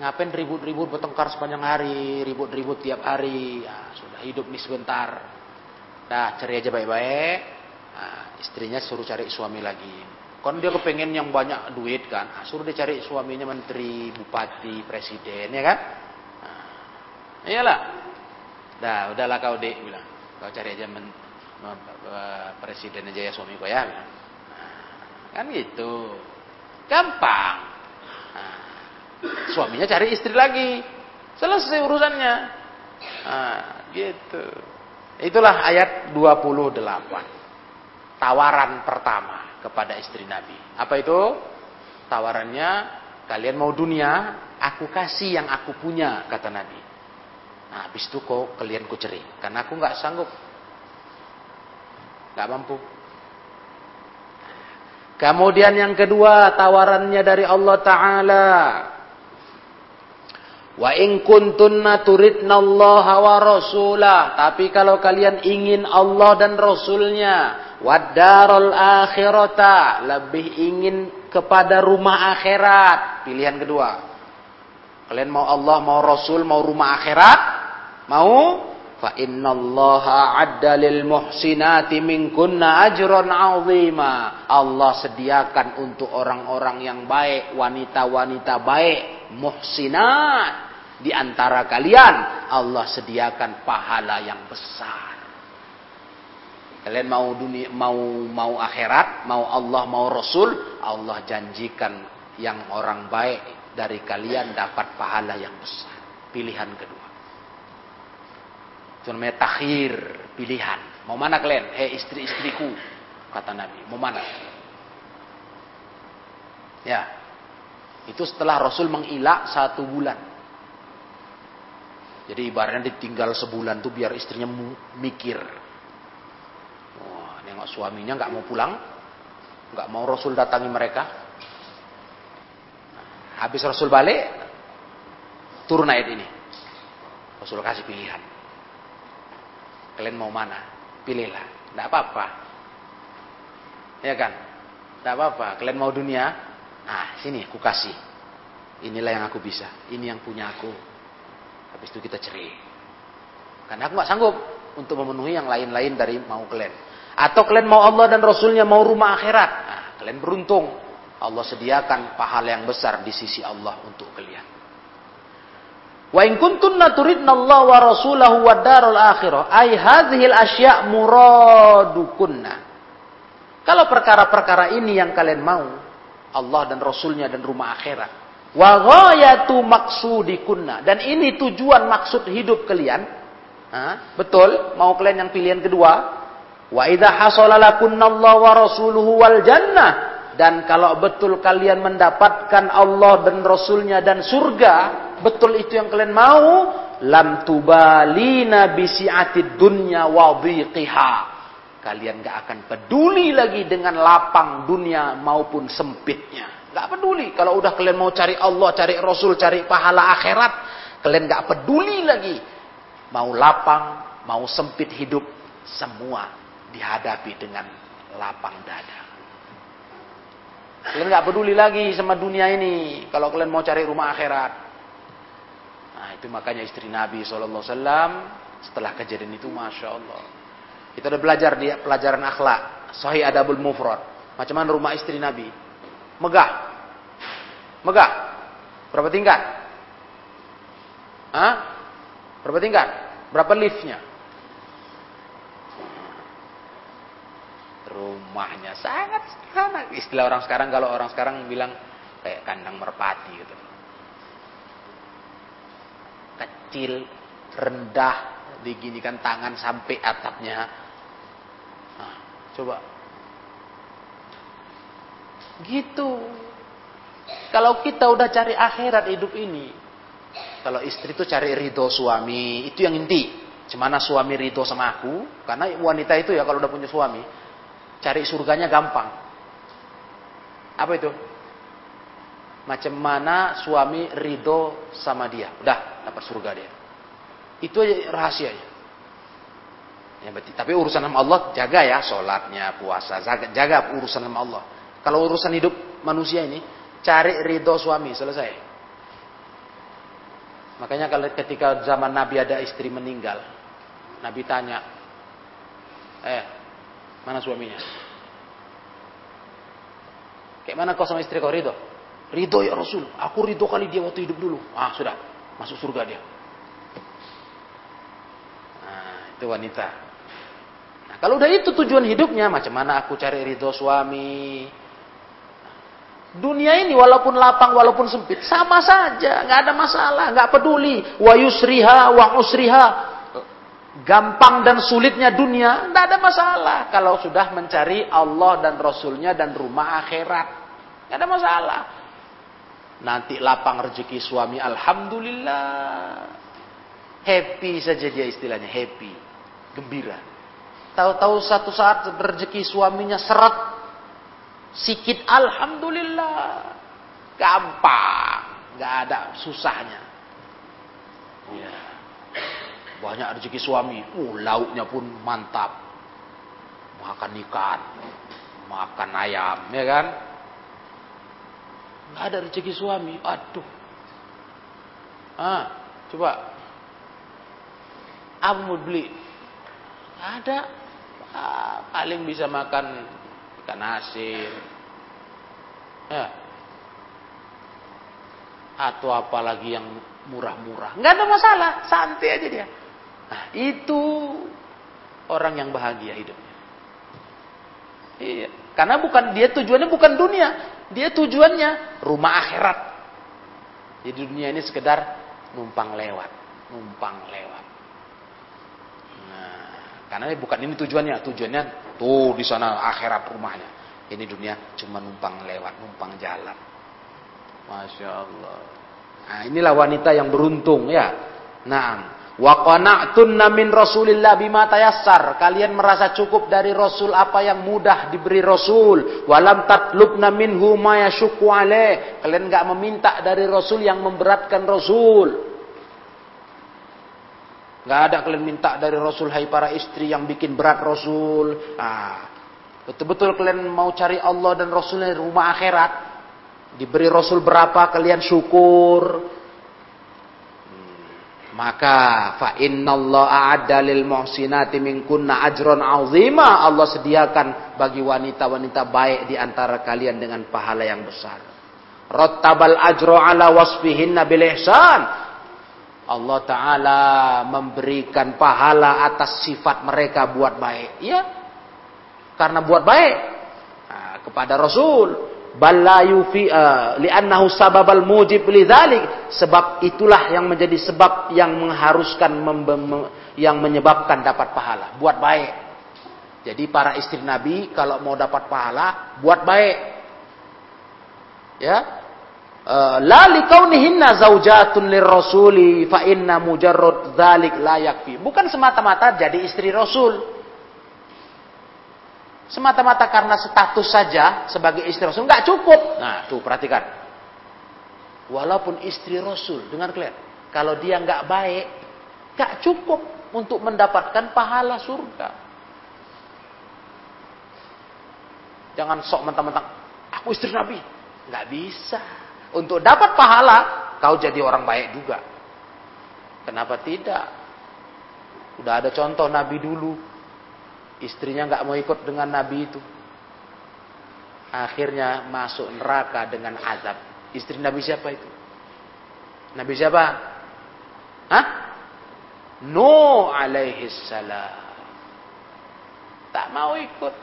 Ngapain ribut-ribut bertengkar sepanjang hari, ribut-ribut tiap hari. Ya, sudah hidup nih sebentar. Nah, cari aja baik-baik. Nah, istrinya suruh cari suami lagi. Kan dia kepengen yang banyak duit kan. Nah, suruh dia cari suaminya menteri, bupati, presiden ya kan. Nah, iyalah. Dah, udahlah kau dek bilang. Kau cari aja men, presiden aja ya suami kau ya. Nah, kan gitu. Gampang. Nah, suaminya cari istri lagi. Selesai urusannya. Nah, gitu. Itulah ayat 28. Tawaran pertama kepada istri Nabi. Apa itu? Tawarannya, kalian mau dunia, aku kasih yang aku punya, kata Nabi. Nah, habis itu kok kalian ku. Karena aku nggak sanggup. nggak mampu. Kemudian yang kedua, tawarannya dari Allah Ta'ala. Wa in kuntunna turidna Allah wa rasulah. Tapi kalau kalian ingin Allah dan Rasulnya. Wadarul akhirata. Lebih ingin kepada rumah akhirat. Pilihan kedua. Kalian mau Allah, mau Rasul, mau rumah akhirat? Mau? Fa innallaha adda lil muhsinati minkunna ajran azima. Allah sediakan untuk orang-orang yang baik, wanita-wanita baik, muhsinat di antara kalian Allah sediakan pahala yang besar. Kalian mau dunia, mau mau akhirat, mau Allah, mau Rasul, Allah janjikan yang orang baik dari kalian dapat pahala yang besar. Pilihan kedua. Itu namanya takhir, pilihan. Mau mana kalian? Hei istri-istriku, kata Nabi. Mau mana? Ya. Itu setelah Rasul mengilak satu bulan. Jadi ibaratnya ditinggal sebulan tuh biar istrinya mikir. Wah, nengok suaminya nggak mau pulang, nggak mau Rasul datangi mereka. Habis Rasul balik, turun ayat ini. Rasul kasih pilihan. Kalian mau mana? Pilihlah. Tidak apa-apa. Ya kan? Tidak apa-apa. Kalian mau dunia? Ah, sini, aku kasih. Inilah yang aku bisa. Ini yang punya aku. Habis itu kita cerai. Karena aku nggak sanggup untuk memenuhi yang lain-lain dari mau kalian. Atau kalian mau Allah dan Rasulnya mau rumah akhirat. Nah, kalian beruntung. Allah sediakan pahala yang besar di sisi Allah untuk kalian. Wa in kuntunna turidna Allah wa rasulahu wa darul akhirah ay hadhil asya' muradukunna. Kalau perkara-perkara ini yang kalian mau, Allah dan Rasulnya dan rumah akhirat, Wa ghayatu maqsudikunna. Dan ini tujuan maksud hidup kalian. Ha? Betul? Mau kalian yang pilihan kedua? Wa idza hasala Allah wa rasuluhu wal jannah. Dan kalau betul kalian mendapatkan Allah dan Rasulnya dan surga, betul itu yang kalian mau, lam tubalina bisi'atid dunya wa dhiqiha. Kalian gak akan peduli lagi dengan lapang dunia maupun sempitnya. Gak peduli. Kalau udah kalian mau cari Allah, cari Rasul, cari pahala akhirat. Kalian gak peduli lagi. Mau lapang, mau sempit hidup. Semua dihadapi dengan lapang dada. Kalian nggak peduli lagi sama dunia ini. Kalau kalian mau cari rumah akhirat. Nah itu makanya istri Nabi SAW setelah kejadian itu Masya Allah. Kita udah belajar di pelajaran akhlak. Sahih Adabul Mufrad. Macam mana rumah istri Nabi. Megah. Megah. Berapa tingkat? Hah? Berapa tingkat? Berapa liftnya? rumahnya sangat sederhana. Istilah orang sekarang kalau orang sekarang bilang kayak kandang merpati gitu. Kecil, rendah, diginikan tangan sampai atapnya. Coba. Gitu. Kalau kita udah cari akhirat hidup ini, kalau istri itu cari ridho suami, itu yang inti. Cemana suami ridho sama aku, karena wanita itu ya kalau udah punya suami, Cari surganya gampang. Apa itu? Macam mana suami ridho sama dia. Udah, dapat surga dia. Itu aja rahasianya. Ya, berarti, tapi urusan sama Allah jaga ya, sholatnya, puasa, jaga, urusan sama Allah. Kalau urusan hidup manusia ini, cari ridho suami, selesai. Makanya kalau ketika zaman Nabi ada istri meninggal, Nabi tanya, eh, Mana suaminya? Kayak mana kau sama istri kau ridho? Ridho ya Rasul. Aku ridho kali dia waktu hidup dulu. Ah sudah. Masuk surga dia. Nah itu wanita. Kalau udah itu tujuan hidupnya. Macam mana aku cari ridho suami. Dunia ini walaupun lapang, walaupun sempit. Sama saja. nggak ada masalah. nggak peduli. Wa yusriha wa usriha gampang dan sulitnya dunia, tidak ada masalah. Kalau sudah mencari Allah dan Rasulnya dan rumah akhirat, tidak ada masalah. Nanti lapang rezeki suami, alhamdulillah. Happy saja dia istilahnya, happy, gembira. Tahu-tahu satu saat rezeki suaminya seret, sikit alhamdulillah, gampang, nggak ada susahnya. Ya. Banyak rezeki suami. Uh, lauknya pun mantap. Makan ikan. Makan ayam. Ya kan? Nggak ada rezeki suami. Aduh. Ah, coba. Apa mau beli? Ada. Ah, paling bisa makan ikan asin. Ya. Atau apalagi yang murah-murah. Nggak ada masalah. Santai aja dia. Nah, itu orang yang bahagia hidupnya. Iya. Karena bukan dia tujuannya bukan dunia, dia tujuannya rumah akhirat. Jadi dunia ini sekedar numpang lewat, numpang lewat. Karena bukan ini tujuannya, tujuannya tuh di sana akhirat rumahnya. Ini dunia cuma numpang lewat, numpang jalan. Masya Allah. Nah, inilah wanita yang beruntung ya. Nah, Wa qana'tunna min Rasulillah bima tayassar. Kalian merasa cukup dari Rasul apa yang mudah diberi Rasul. Walam tatlubna minhu ma yashukku. Kalian enggak meminta dari Rasul yang memberatkan Rasul. Enggak ada kalian minta dari Rasul hai para istri yang bikin berat Rasul. Ah, betul-betul kalian mau cari Allah dan Rasulnya di rumah akhirat. Diberi Rasul berapa kalian syukur. Maka fa innallaha a'adda lil muhsinati minkunna ajron azima. Allah sediakan bagi wanita-wanita baik di antara kalian dengan pahala yang besar. Rattabal ajro ala wasfihinna bil ihsan. Allah taala memberikan pahala atas sifat mereka buat baik. Ya. Karena buat baik. Nah, kepada Rasul. Balla yufi uh, li'annahu sababal mujib lidzalik sebab itulah yang menjadi sebab yang mengharuskan yang menyebabkan dapat pahala. Buat baik. Jadi para istri nabi kalau mau dapat pahala buat baik. Ya la likaunihinna zaujatun lirrasuli fa inna mujarrad dzalik la yakfi bukan semata-mata jadi istri rasul semata-mata karena status saja sebagai istri Rasul nggak cukup. Nah, tuh perhatikan. Walaupun istri Rasul, dengar kalian, kalau dia nggak baik, nggak cukup untuk mendapatkan pahala surga. Jangan sok mentang-mentang Aku istri Nabi. Nggak bisa. Untuk dapat pahala, kau jadi orang baik juga. Kenapa tidak? Udah ada contoh Nabi dulu. Istrinya nggak mau ikut dengan Nabi itu. Akhirnya masuk neraka dengan azab. Istri Nabi siapa itu? Nabi siapa? Hah? No alaihi salam. Tak mau ikut.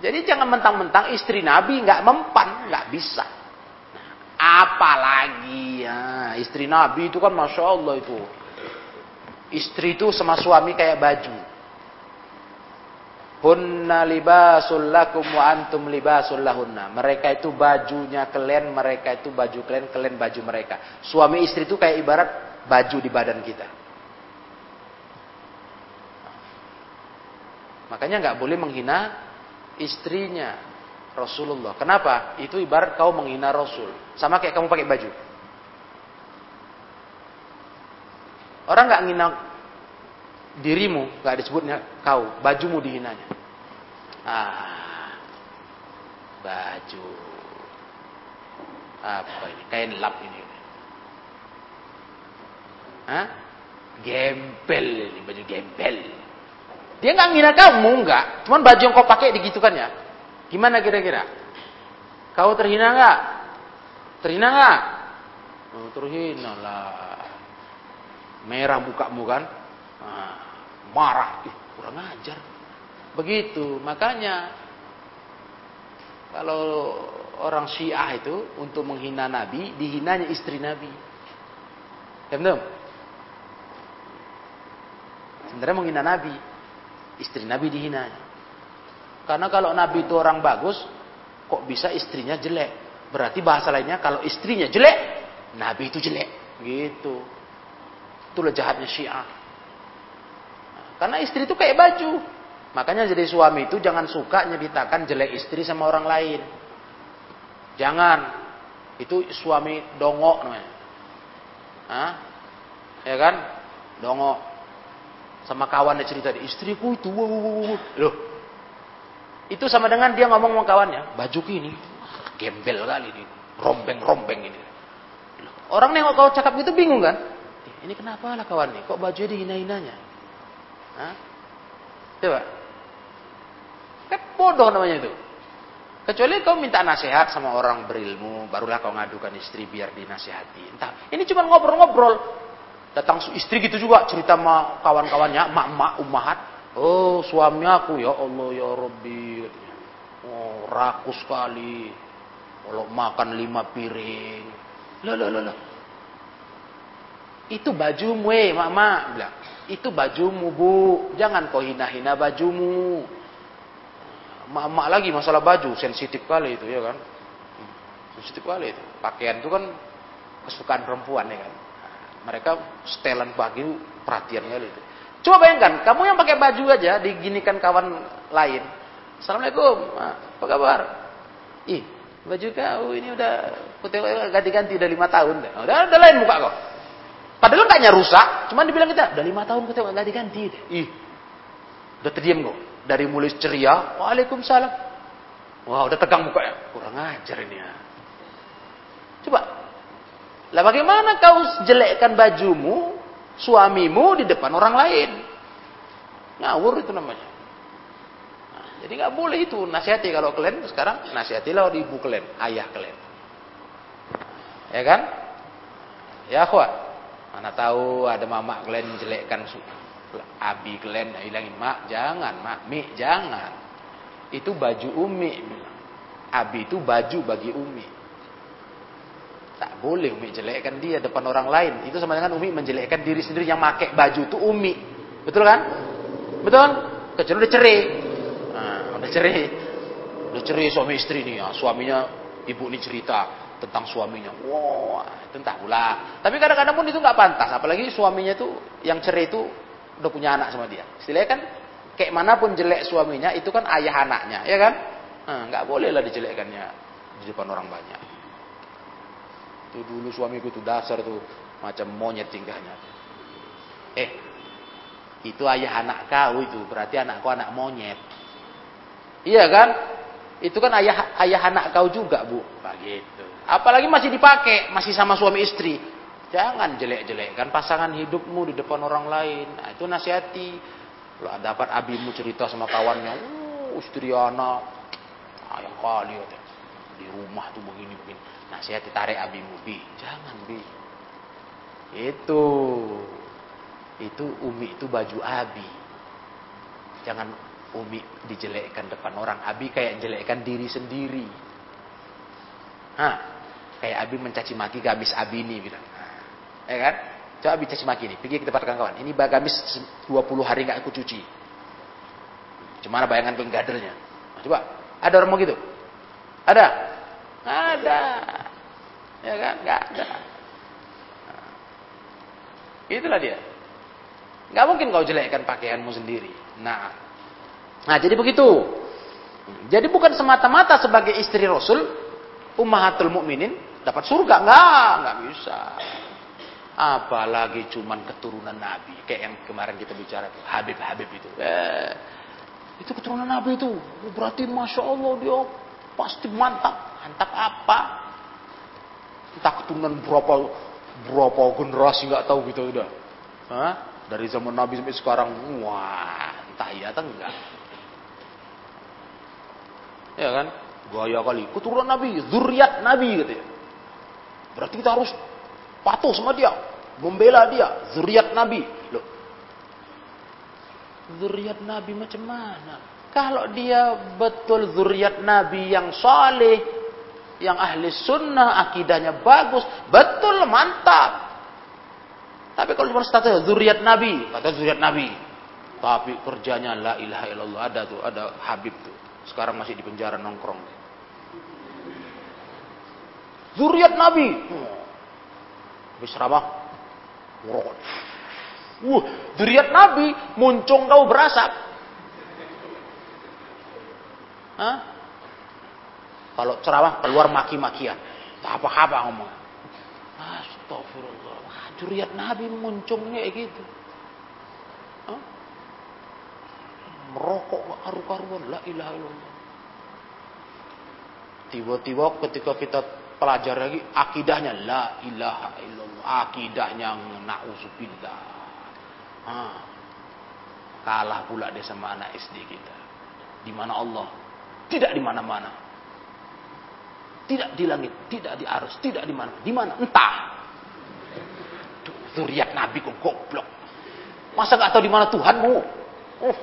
Jadi jangan mentang-mentang istri Nabi nggak mempan, nggak bisa. Apalagi ya, istri Nabi itu kan masya Allah itu. Istri itu sama suami kayak baju. Hunna libasul lakum wa antum libasul lahunna. Mereka itu bajunya kalian, mereka itu baju kalian, kalian baju mereka. Suami istri itu kayak ibarat baju di badan kita. Makanya nggak boleh menghina istrinya. Rasulullah. Kenapa? Itu ibarat kau menghina Rasul. Sama kayak kamu pakai baju. Orang nggak ngina dirimu, nggak disebutnya kau, bajumu dihinanya. Ah, baju. Apa ini? Kain lap ini. Hah? Gembel ini, baju gembel. Dia nggak ngina kamu, nggak. Cuman baju yang kau pakai digitukan ya. Gimana kira-kira? Kau terhina nggak? Terhina nggak? Oh, terhina lah. Merah mukamu kan? Nah, marah. Ih, kurang ajar. Begitu. Makanya kalau orang Syiah itu untuk menghina Nabi, dihinanya istri Nabi. Ya betul? Sebenarnya menghina Nabi, istri Nabi dihinanya. Karena kalau Nabi itu orang bagus, kok bisa istrinya jelek? Berarti bahasa lainnya kalau istrinya jelek, Nabi itu jelek. Gitu. Itulah jahatnya Syiah. Karena istri itu kayak baju. Makanya jadi suami itu jangan suka nyeritakan jelek istri sama orang lain. Jangan. Itu suami dongok namanya. Ya kan? Dongok. Sama kawannya cerita, istriku itu, loh, itu sama dengan dia ngomong sama kawannya, baju ini gembel kali ini, rombeng-rombeng ini. Orang nengok kau cakap gitu bingung kan? Ini kenapa lah kawan nih? Kok bajunya dihina-hinanya? Hah? Coba. Kan bodoh namanya itu. Kecuali kau minta nasihat sama orang berilmu, barulah kau ngadukan istri biar dinasihati. Entah. Ini cuma ngobrol-ngobrol. Datang istri gitu juga cerita sama kawan-kawannya, mak-mak, umahat. Oh suami aku ya Allah ya Rabbi. Oh rakus sekali. Kalau makan lima piring. Lah lah lah. Itu bajumu eh mama bilang. Itu bajumu bu. Jangan kau hina-hina bajumu. Mak-mak lagi masalah baju sensitif kali itu ya kan. Sensitif kali itu. Pakaian itu kan kesukaan perempuan ya kan. Mereka setelan pagi perhatian kali itu. Coba bayangkan, kamu yang pakai baju aja diginikan kawan lain. Assalamualaikum, apa kabar? Ih, baju kau ini udah putih ganti-ganti udah lima tahun. Udah, udah lain muka kau. Padahal nggak rusak, cuman dibilang kita udah lima tahun kita ganti-ganti. Ih, udah terdiam kok. Dari mulai ceria, waalaikumsalam. Wah, udah tegang muka ya. Kurang ajar ini ya. Coba. Lah bagaimana kau jelekkan bajumu suamimu di depan orang lain. Ngawur itu namanya. Nah, jadi nggak boleh itu nasihati kalau kalian sekarang nasihatilah ibu kalian, ayah kalian. Ya kan? Ya kuat. Mana tahu ada mama kalian jelekkan abi kalian hilangin mak jangan mak mi jangan itu baju umi abi itu baju bagi umi Tak boleh Umi jelekkan dia depan orang lain. Itu sama dengan Umi menjelekkan diri sendiri yang pakai baju itu Umi. Betul kan? Betul? Kecuali udah cerai. Nah, udah cerai. Udah cerai suami istri nih ya. Suaminya ibu ini cerita tentang suaminya. Wah, itu pula. Tapi kadang-kadang pun itu nggak pantas. Apalagi suaminya itu yang cerai itu udah punya anak sama dia. Istilahnya kan kayak mana pun jelek suaminya itu kan ayah anaknya, ya kan? Nah, nggak boleh lah dijelekkannya di depan orang banyak. Itu dulu suamiku itu dasar tuh macam monyet tingkahnya. Eh, itu ayah anak kau itu, berarti anakku anak monyet. Iya kan? Itu kan ayah ayah anak kau juga, Bu. Begitu. Apalagi masih dipakai, masih sama suami istri. Jangan jelek-jelekkan pasangan hidupmu di depan orang lain. Nah, itu nasihati. Kalau dapat abimu cerita sama kawannya, uh, istri anak, ayah kali ya. Di rumah tuh begini-begini. Nasihati tarik abimu, Bi. Jangan, Bi. Itu. Itu Umi itu baju Abi. Jangan Umi dijelekkan depan orang. Abi kayak jelekkan diri sendiri. Hah, kayak Abi mencaci maki gamis Abi ini bilang. Ya kan? Coba Abi caci maki ini. Pergi ke tempat kawan-kawan. Ini gamis 20 hari nggak aku cuci. Cuma bayangan penggadernya. Nah, coba, ada orang mau gitu? Ada? Ada. Ya kan? Nggak ada. Itulah dia. Nggak mungkin kau jelekkan pakaianmu sendiri. Nah, nah jadi begitu. Jadi bukan semata-mata sebagai istri Rasul, ummahatul mukminin dapat surga nggak, nggak bisa. Apalagi cuman keturunan Nabi, kayak yang kemarin kita bicara tuh, Habib Habib itu. Eh, itu keturunan Nabi itu, berarti masya Allah dia pasti mantap. Mantap apa? Entah keturunan berapa berapa generasi nggak tahu gitu udah. Hah? Dari zaman Nabi sampai sekarang, wah, entah iya atau enggak. Ya kan? Gaya kali. Keturunan Nabi, zuriat Nabi gitu ya. Berarti kita harus patuh sama dia, membela dia, zuriat Nabi. Loh. Zuriat Nabi macam mana? Kalau dia betul zuriat Nabi yang soleh, yang ahli sunnah, akidahnya bagus, betul mantap. Tapi kalau cuma status zuriat Nabi, kata zuriat Nabi. Tapi kerjanya la ilaha illallah ada tuh, ada Habib tuh. Sekarang masih di penjara nongkrong. Zuriat Nabi. Habis ramah. Wah, zuriat Nabi muncung kau berasap. Hah? Kalau ceramah keluar maki-makian. Apa-apa ngomong. Astagfirullah. Zuriat Nabi muncungnya gitu. Merokok karu-karuan. La ilaha illallah. Tiba-tiba ketika kita pelajar lagi akidahnya la ilaha illallah. Akidahnya na'udzubillah. Ah. Kalah pula dia sama anak SD kita. Di mana Allah? Tidak di mana-mana. Tidak di langit, tidak di arus, tidak di mana. Di mana? Entah. Zuriat Nabi kok goblok. Masa gak tahu di mana Tuhanmu? Oh,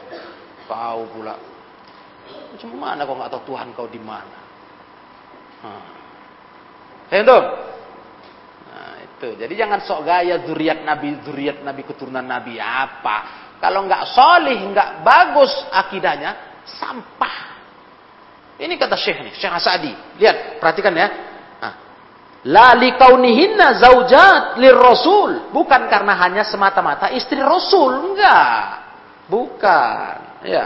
tahu pula. Macam mana kau gak tahu Tuhan kau di mana? Hmm. Nah, itu. Jadi jangan sok gaya zuriat Nabi, zuriat Nabi keturunan Nabi apa? Kalau nggak solih, nggak bagus akidahnya, sampah. Ini kata Syekh nih, Syekh Asadi. Lihat, perhatikan ya. La likaunihinna zaujat lir rasul. Bukan karena hanya semata-mata istri rasul. Enggak. Bukan. Ya.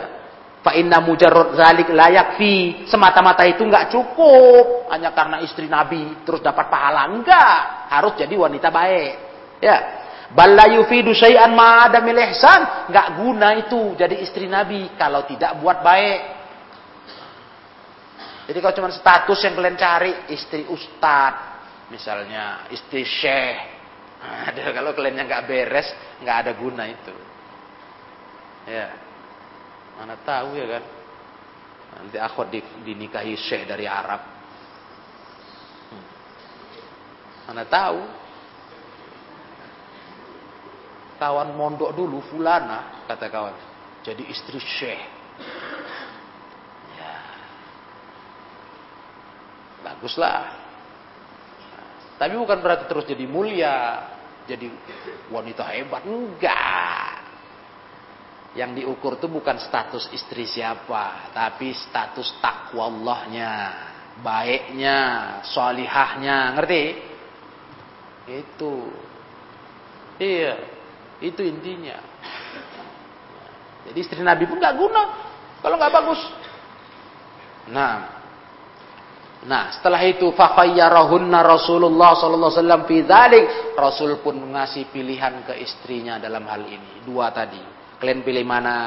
Fa inna mujarrad zalik layak fi. Semata-mata itu enggak cukup. Hanya karena istri nabi terus dapat pahala. Enggak. Harus jadi wanita baik. Ya. Bal la yufidu syai'an ma adamil ihsan. Enggak guna itu jadi istri nabi kalau tidak buat baik. Jadi kalau cuma status yang kalian cari istri ustadz, misalnya istri syekh. Ada kalau kliennya nggak beres, nggak ada guna itu. Ya, mana tahu ya kan? Nanti akhwat di, dinikahi syekh dari Arab. Hmm. Mana tahu? Kawan mondok dulu, fulana, kata kawan. Jadi istri syekh. Baguslah. Tapi bukan berarti terus jadi mulia, jadi wanita hebat. Enggak. Yang diukur itu bukan status istri siapa, tapi status takwa Allahnya, baiknya, solihahnya, ngerti? Itu. Iya, itu intinya. Jadi istri Nabi pun nggak guna kalau nggak bagus. Nah, Nah, setelah itu fakhayyarahunna Rasulullah sallallahu alaihi wasallam. Rasul pun ngasih pilihan ke istrinya dalam hal ini. Dua tadi. Kalian pilih mana?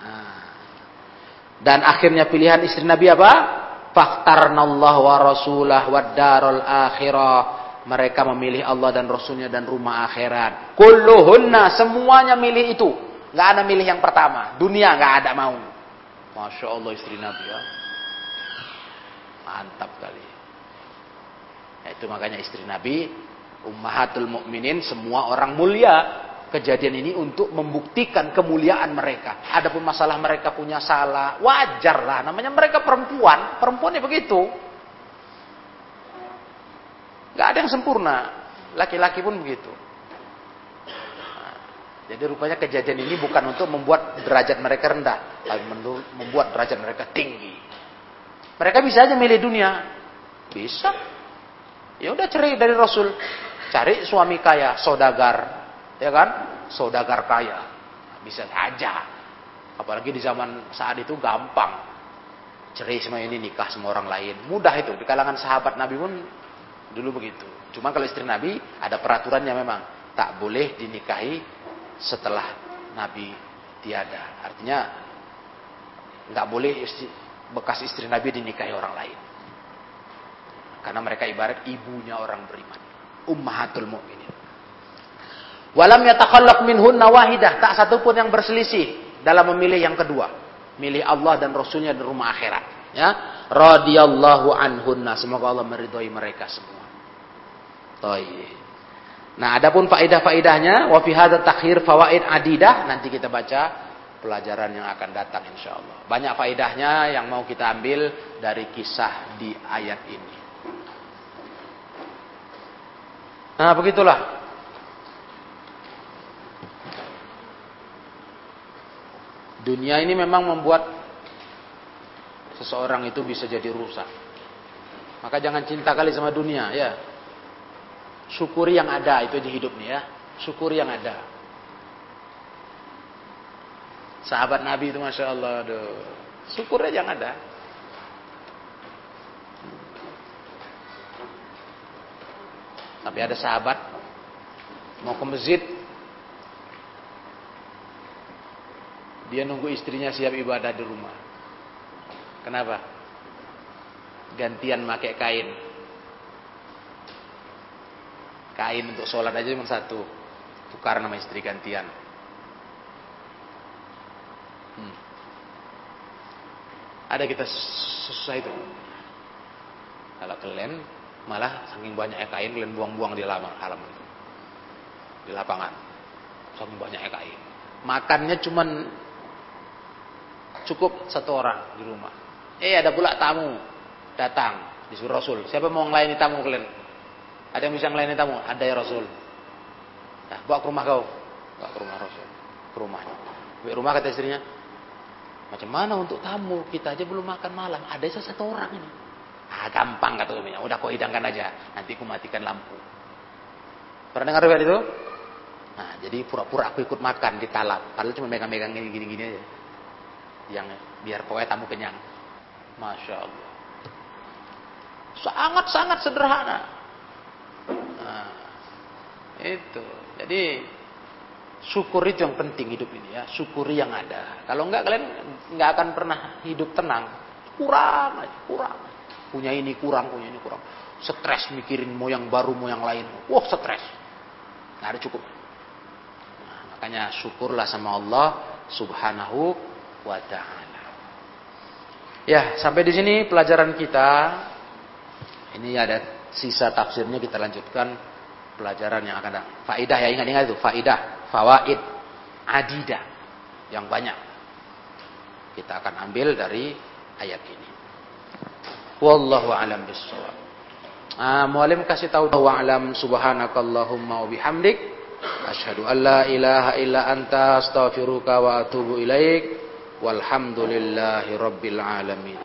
Nah. Dan akhirnya pilihan istri Nabi apa? Allah wa rasulah wa darul akhirah. Mereka memilih Allah dan Rasulnya dan rumah akhirat. Kulluhunna, semuanya milih itu. Gak ada milih yang pertama. Dunia gak ada mau. Masya Allah istri Nabi ya. Mantap kali. Ya, itu makanya istri Nabi, ummahatul mukminin semua orang mulia. Kejadian ini untuk membuktikan kemuliaan mereka. Adapun masalah mereka punya salah, wajar lah. Namanya mereka perempuan, perempuannya begitu. Gak ada yang sempurna. Laki-laki pun begitu. Nah, jadi rupanya kejadian ini bukan untuk membuat derajat mereka rendah, tapi membuat derajat mereka tinggi. Mereka bisa aja milih dunia. Bisa. Ya udah cerai dari Rasul. Cari suami kaya, sodagar, ya kan? Saudagar kaya. Bisa saja. Apalagi di zaman saat itu gampang. Cerai semua ini nikah sama orang lain. Mudah itu. Di kalangan sahabat Nabi pun dulu begitu. Cuma kalau istri Nabi ada peraturannya memang. Tak boleh dinikahi setelah Nabi tiada. Artinya nggak boleh istri, bekas istri Nabi dinikahi orang lain. Karena mereka ibarat ibunya orang beriman. Ummahatul mu'minin. Walam yatakhallaq minhunna wahidah. Tak satu pun yang berselisih dalam memilih yang kedua. Milih Allah dan Rasulnya di rumah akhirat. Ya. Radiyallahu anhunna. Semoga Allah meridhoi mereka semua. Toy. Nah, adapun faidah-faidahnya wa fi hadza takhir fawaid adidah nanti kita baca pelajaran yang akan datang insya Allah. Banyak faidahnya yang mau kita ambil dari kisah di ayat ini. Nah, begitulah Dunia ini memang membuat seseorang itu bisa jadi rusak. Maka jangan cinta kali sama dunia, ya. Syukuri yang ada itu di hidup nih ya. Syukuri yang ada. Sahabat Nabi itu masya Allah, aduh. Syukur aja yang ada. Tapi ada sahabat mau ke masjid Dia nunggu istrinya siap ibadah di rumah. Kenapa? Gantian pakai kain. Kain untuk sholat aja cuma satu. Tukar nama istri gantian. Ada kita susah itu. Kalau kalian malah saking banyaknya kain kalian buang-buang di halaman, halaman di lapangan. Saking banyaknya kain. Makannya cuman cukup satu orang di rumah. Eh ada pula tamu datang disuruh Rasul. Siapa mau ngelayani tamu kalian? Ada yang bisa ngelayani tamu? Ada ya Rasul. Nah, bawa ke rumah kau. Bawa ke rumah Rasul. Ke rumahnya. Rumah kata istrinya. Macam mana untuk tamu? Kita aja belum makan malam. Ada satu orang ini. Ah, gampang kata suaminya. Udah kau hidangkan aja. Nanti aku matikan lampu. Pernah dengar riwayat itu? Nah, jadi pura-pura aku ikut makan di talap. Padahal cuma megang-megang gini-gini aja yang biar pokoknya tamu kenyang. Masya Allah. Sangat-sangat sederhana. Nah, itu. Jadi syukur itu yang penting hidup ini ya. Syukuri yang ada. Kalau enggak kalian enggak akan pernah hidup tenang. Kurang aja, kurang. Punya ini kurang, punya ini kurang. Stres mikirin mau yang baru, mau yang lain. Wah, stres. Enggak ada cukup. Nah, makanya syukurlah sama Allah Subhanahu wa taala. Ya, sampai di sini pelajaran kita. Ini ada sisa tafsirnya kita lanjutkan pelajaran yang akan datang. Faidah ya ingat-ingat itu, faidah, fawaid, adidah yang banyak. Kita akan ambil dari ayat ini. Wallahu alam bissawab. Ah, mualim kasih tahu wa alam subhanakallahumma wa bihamdik asyhadu an la ilaha illa anta astaghfiruka wa atubu ilaik. Walhamdulillahi Rabbil Alamin.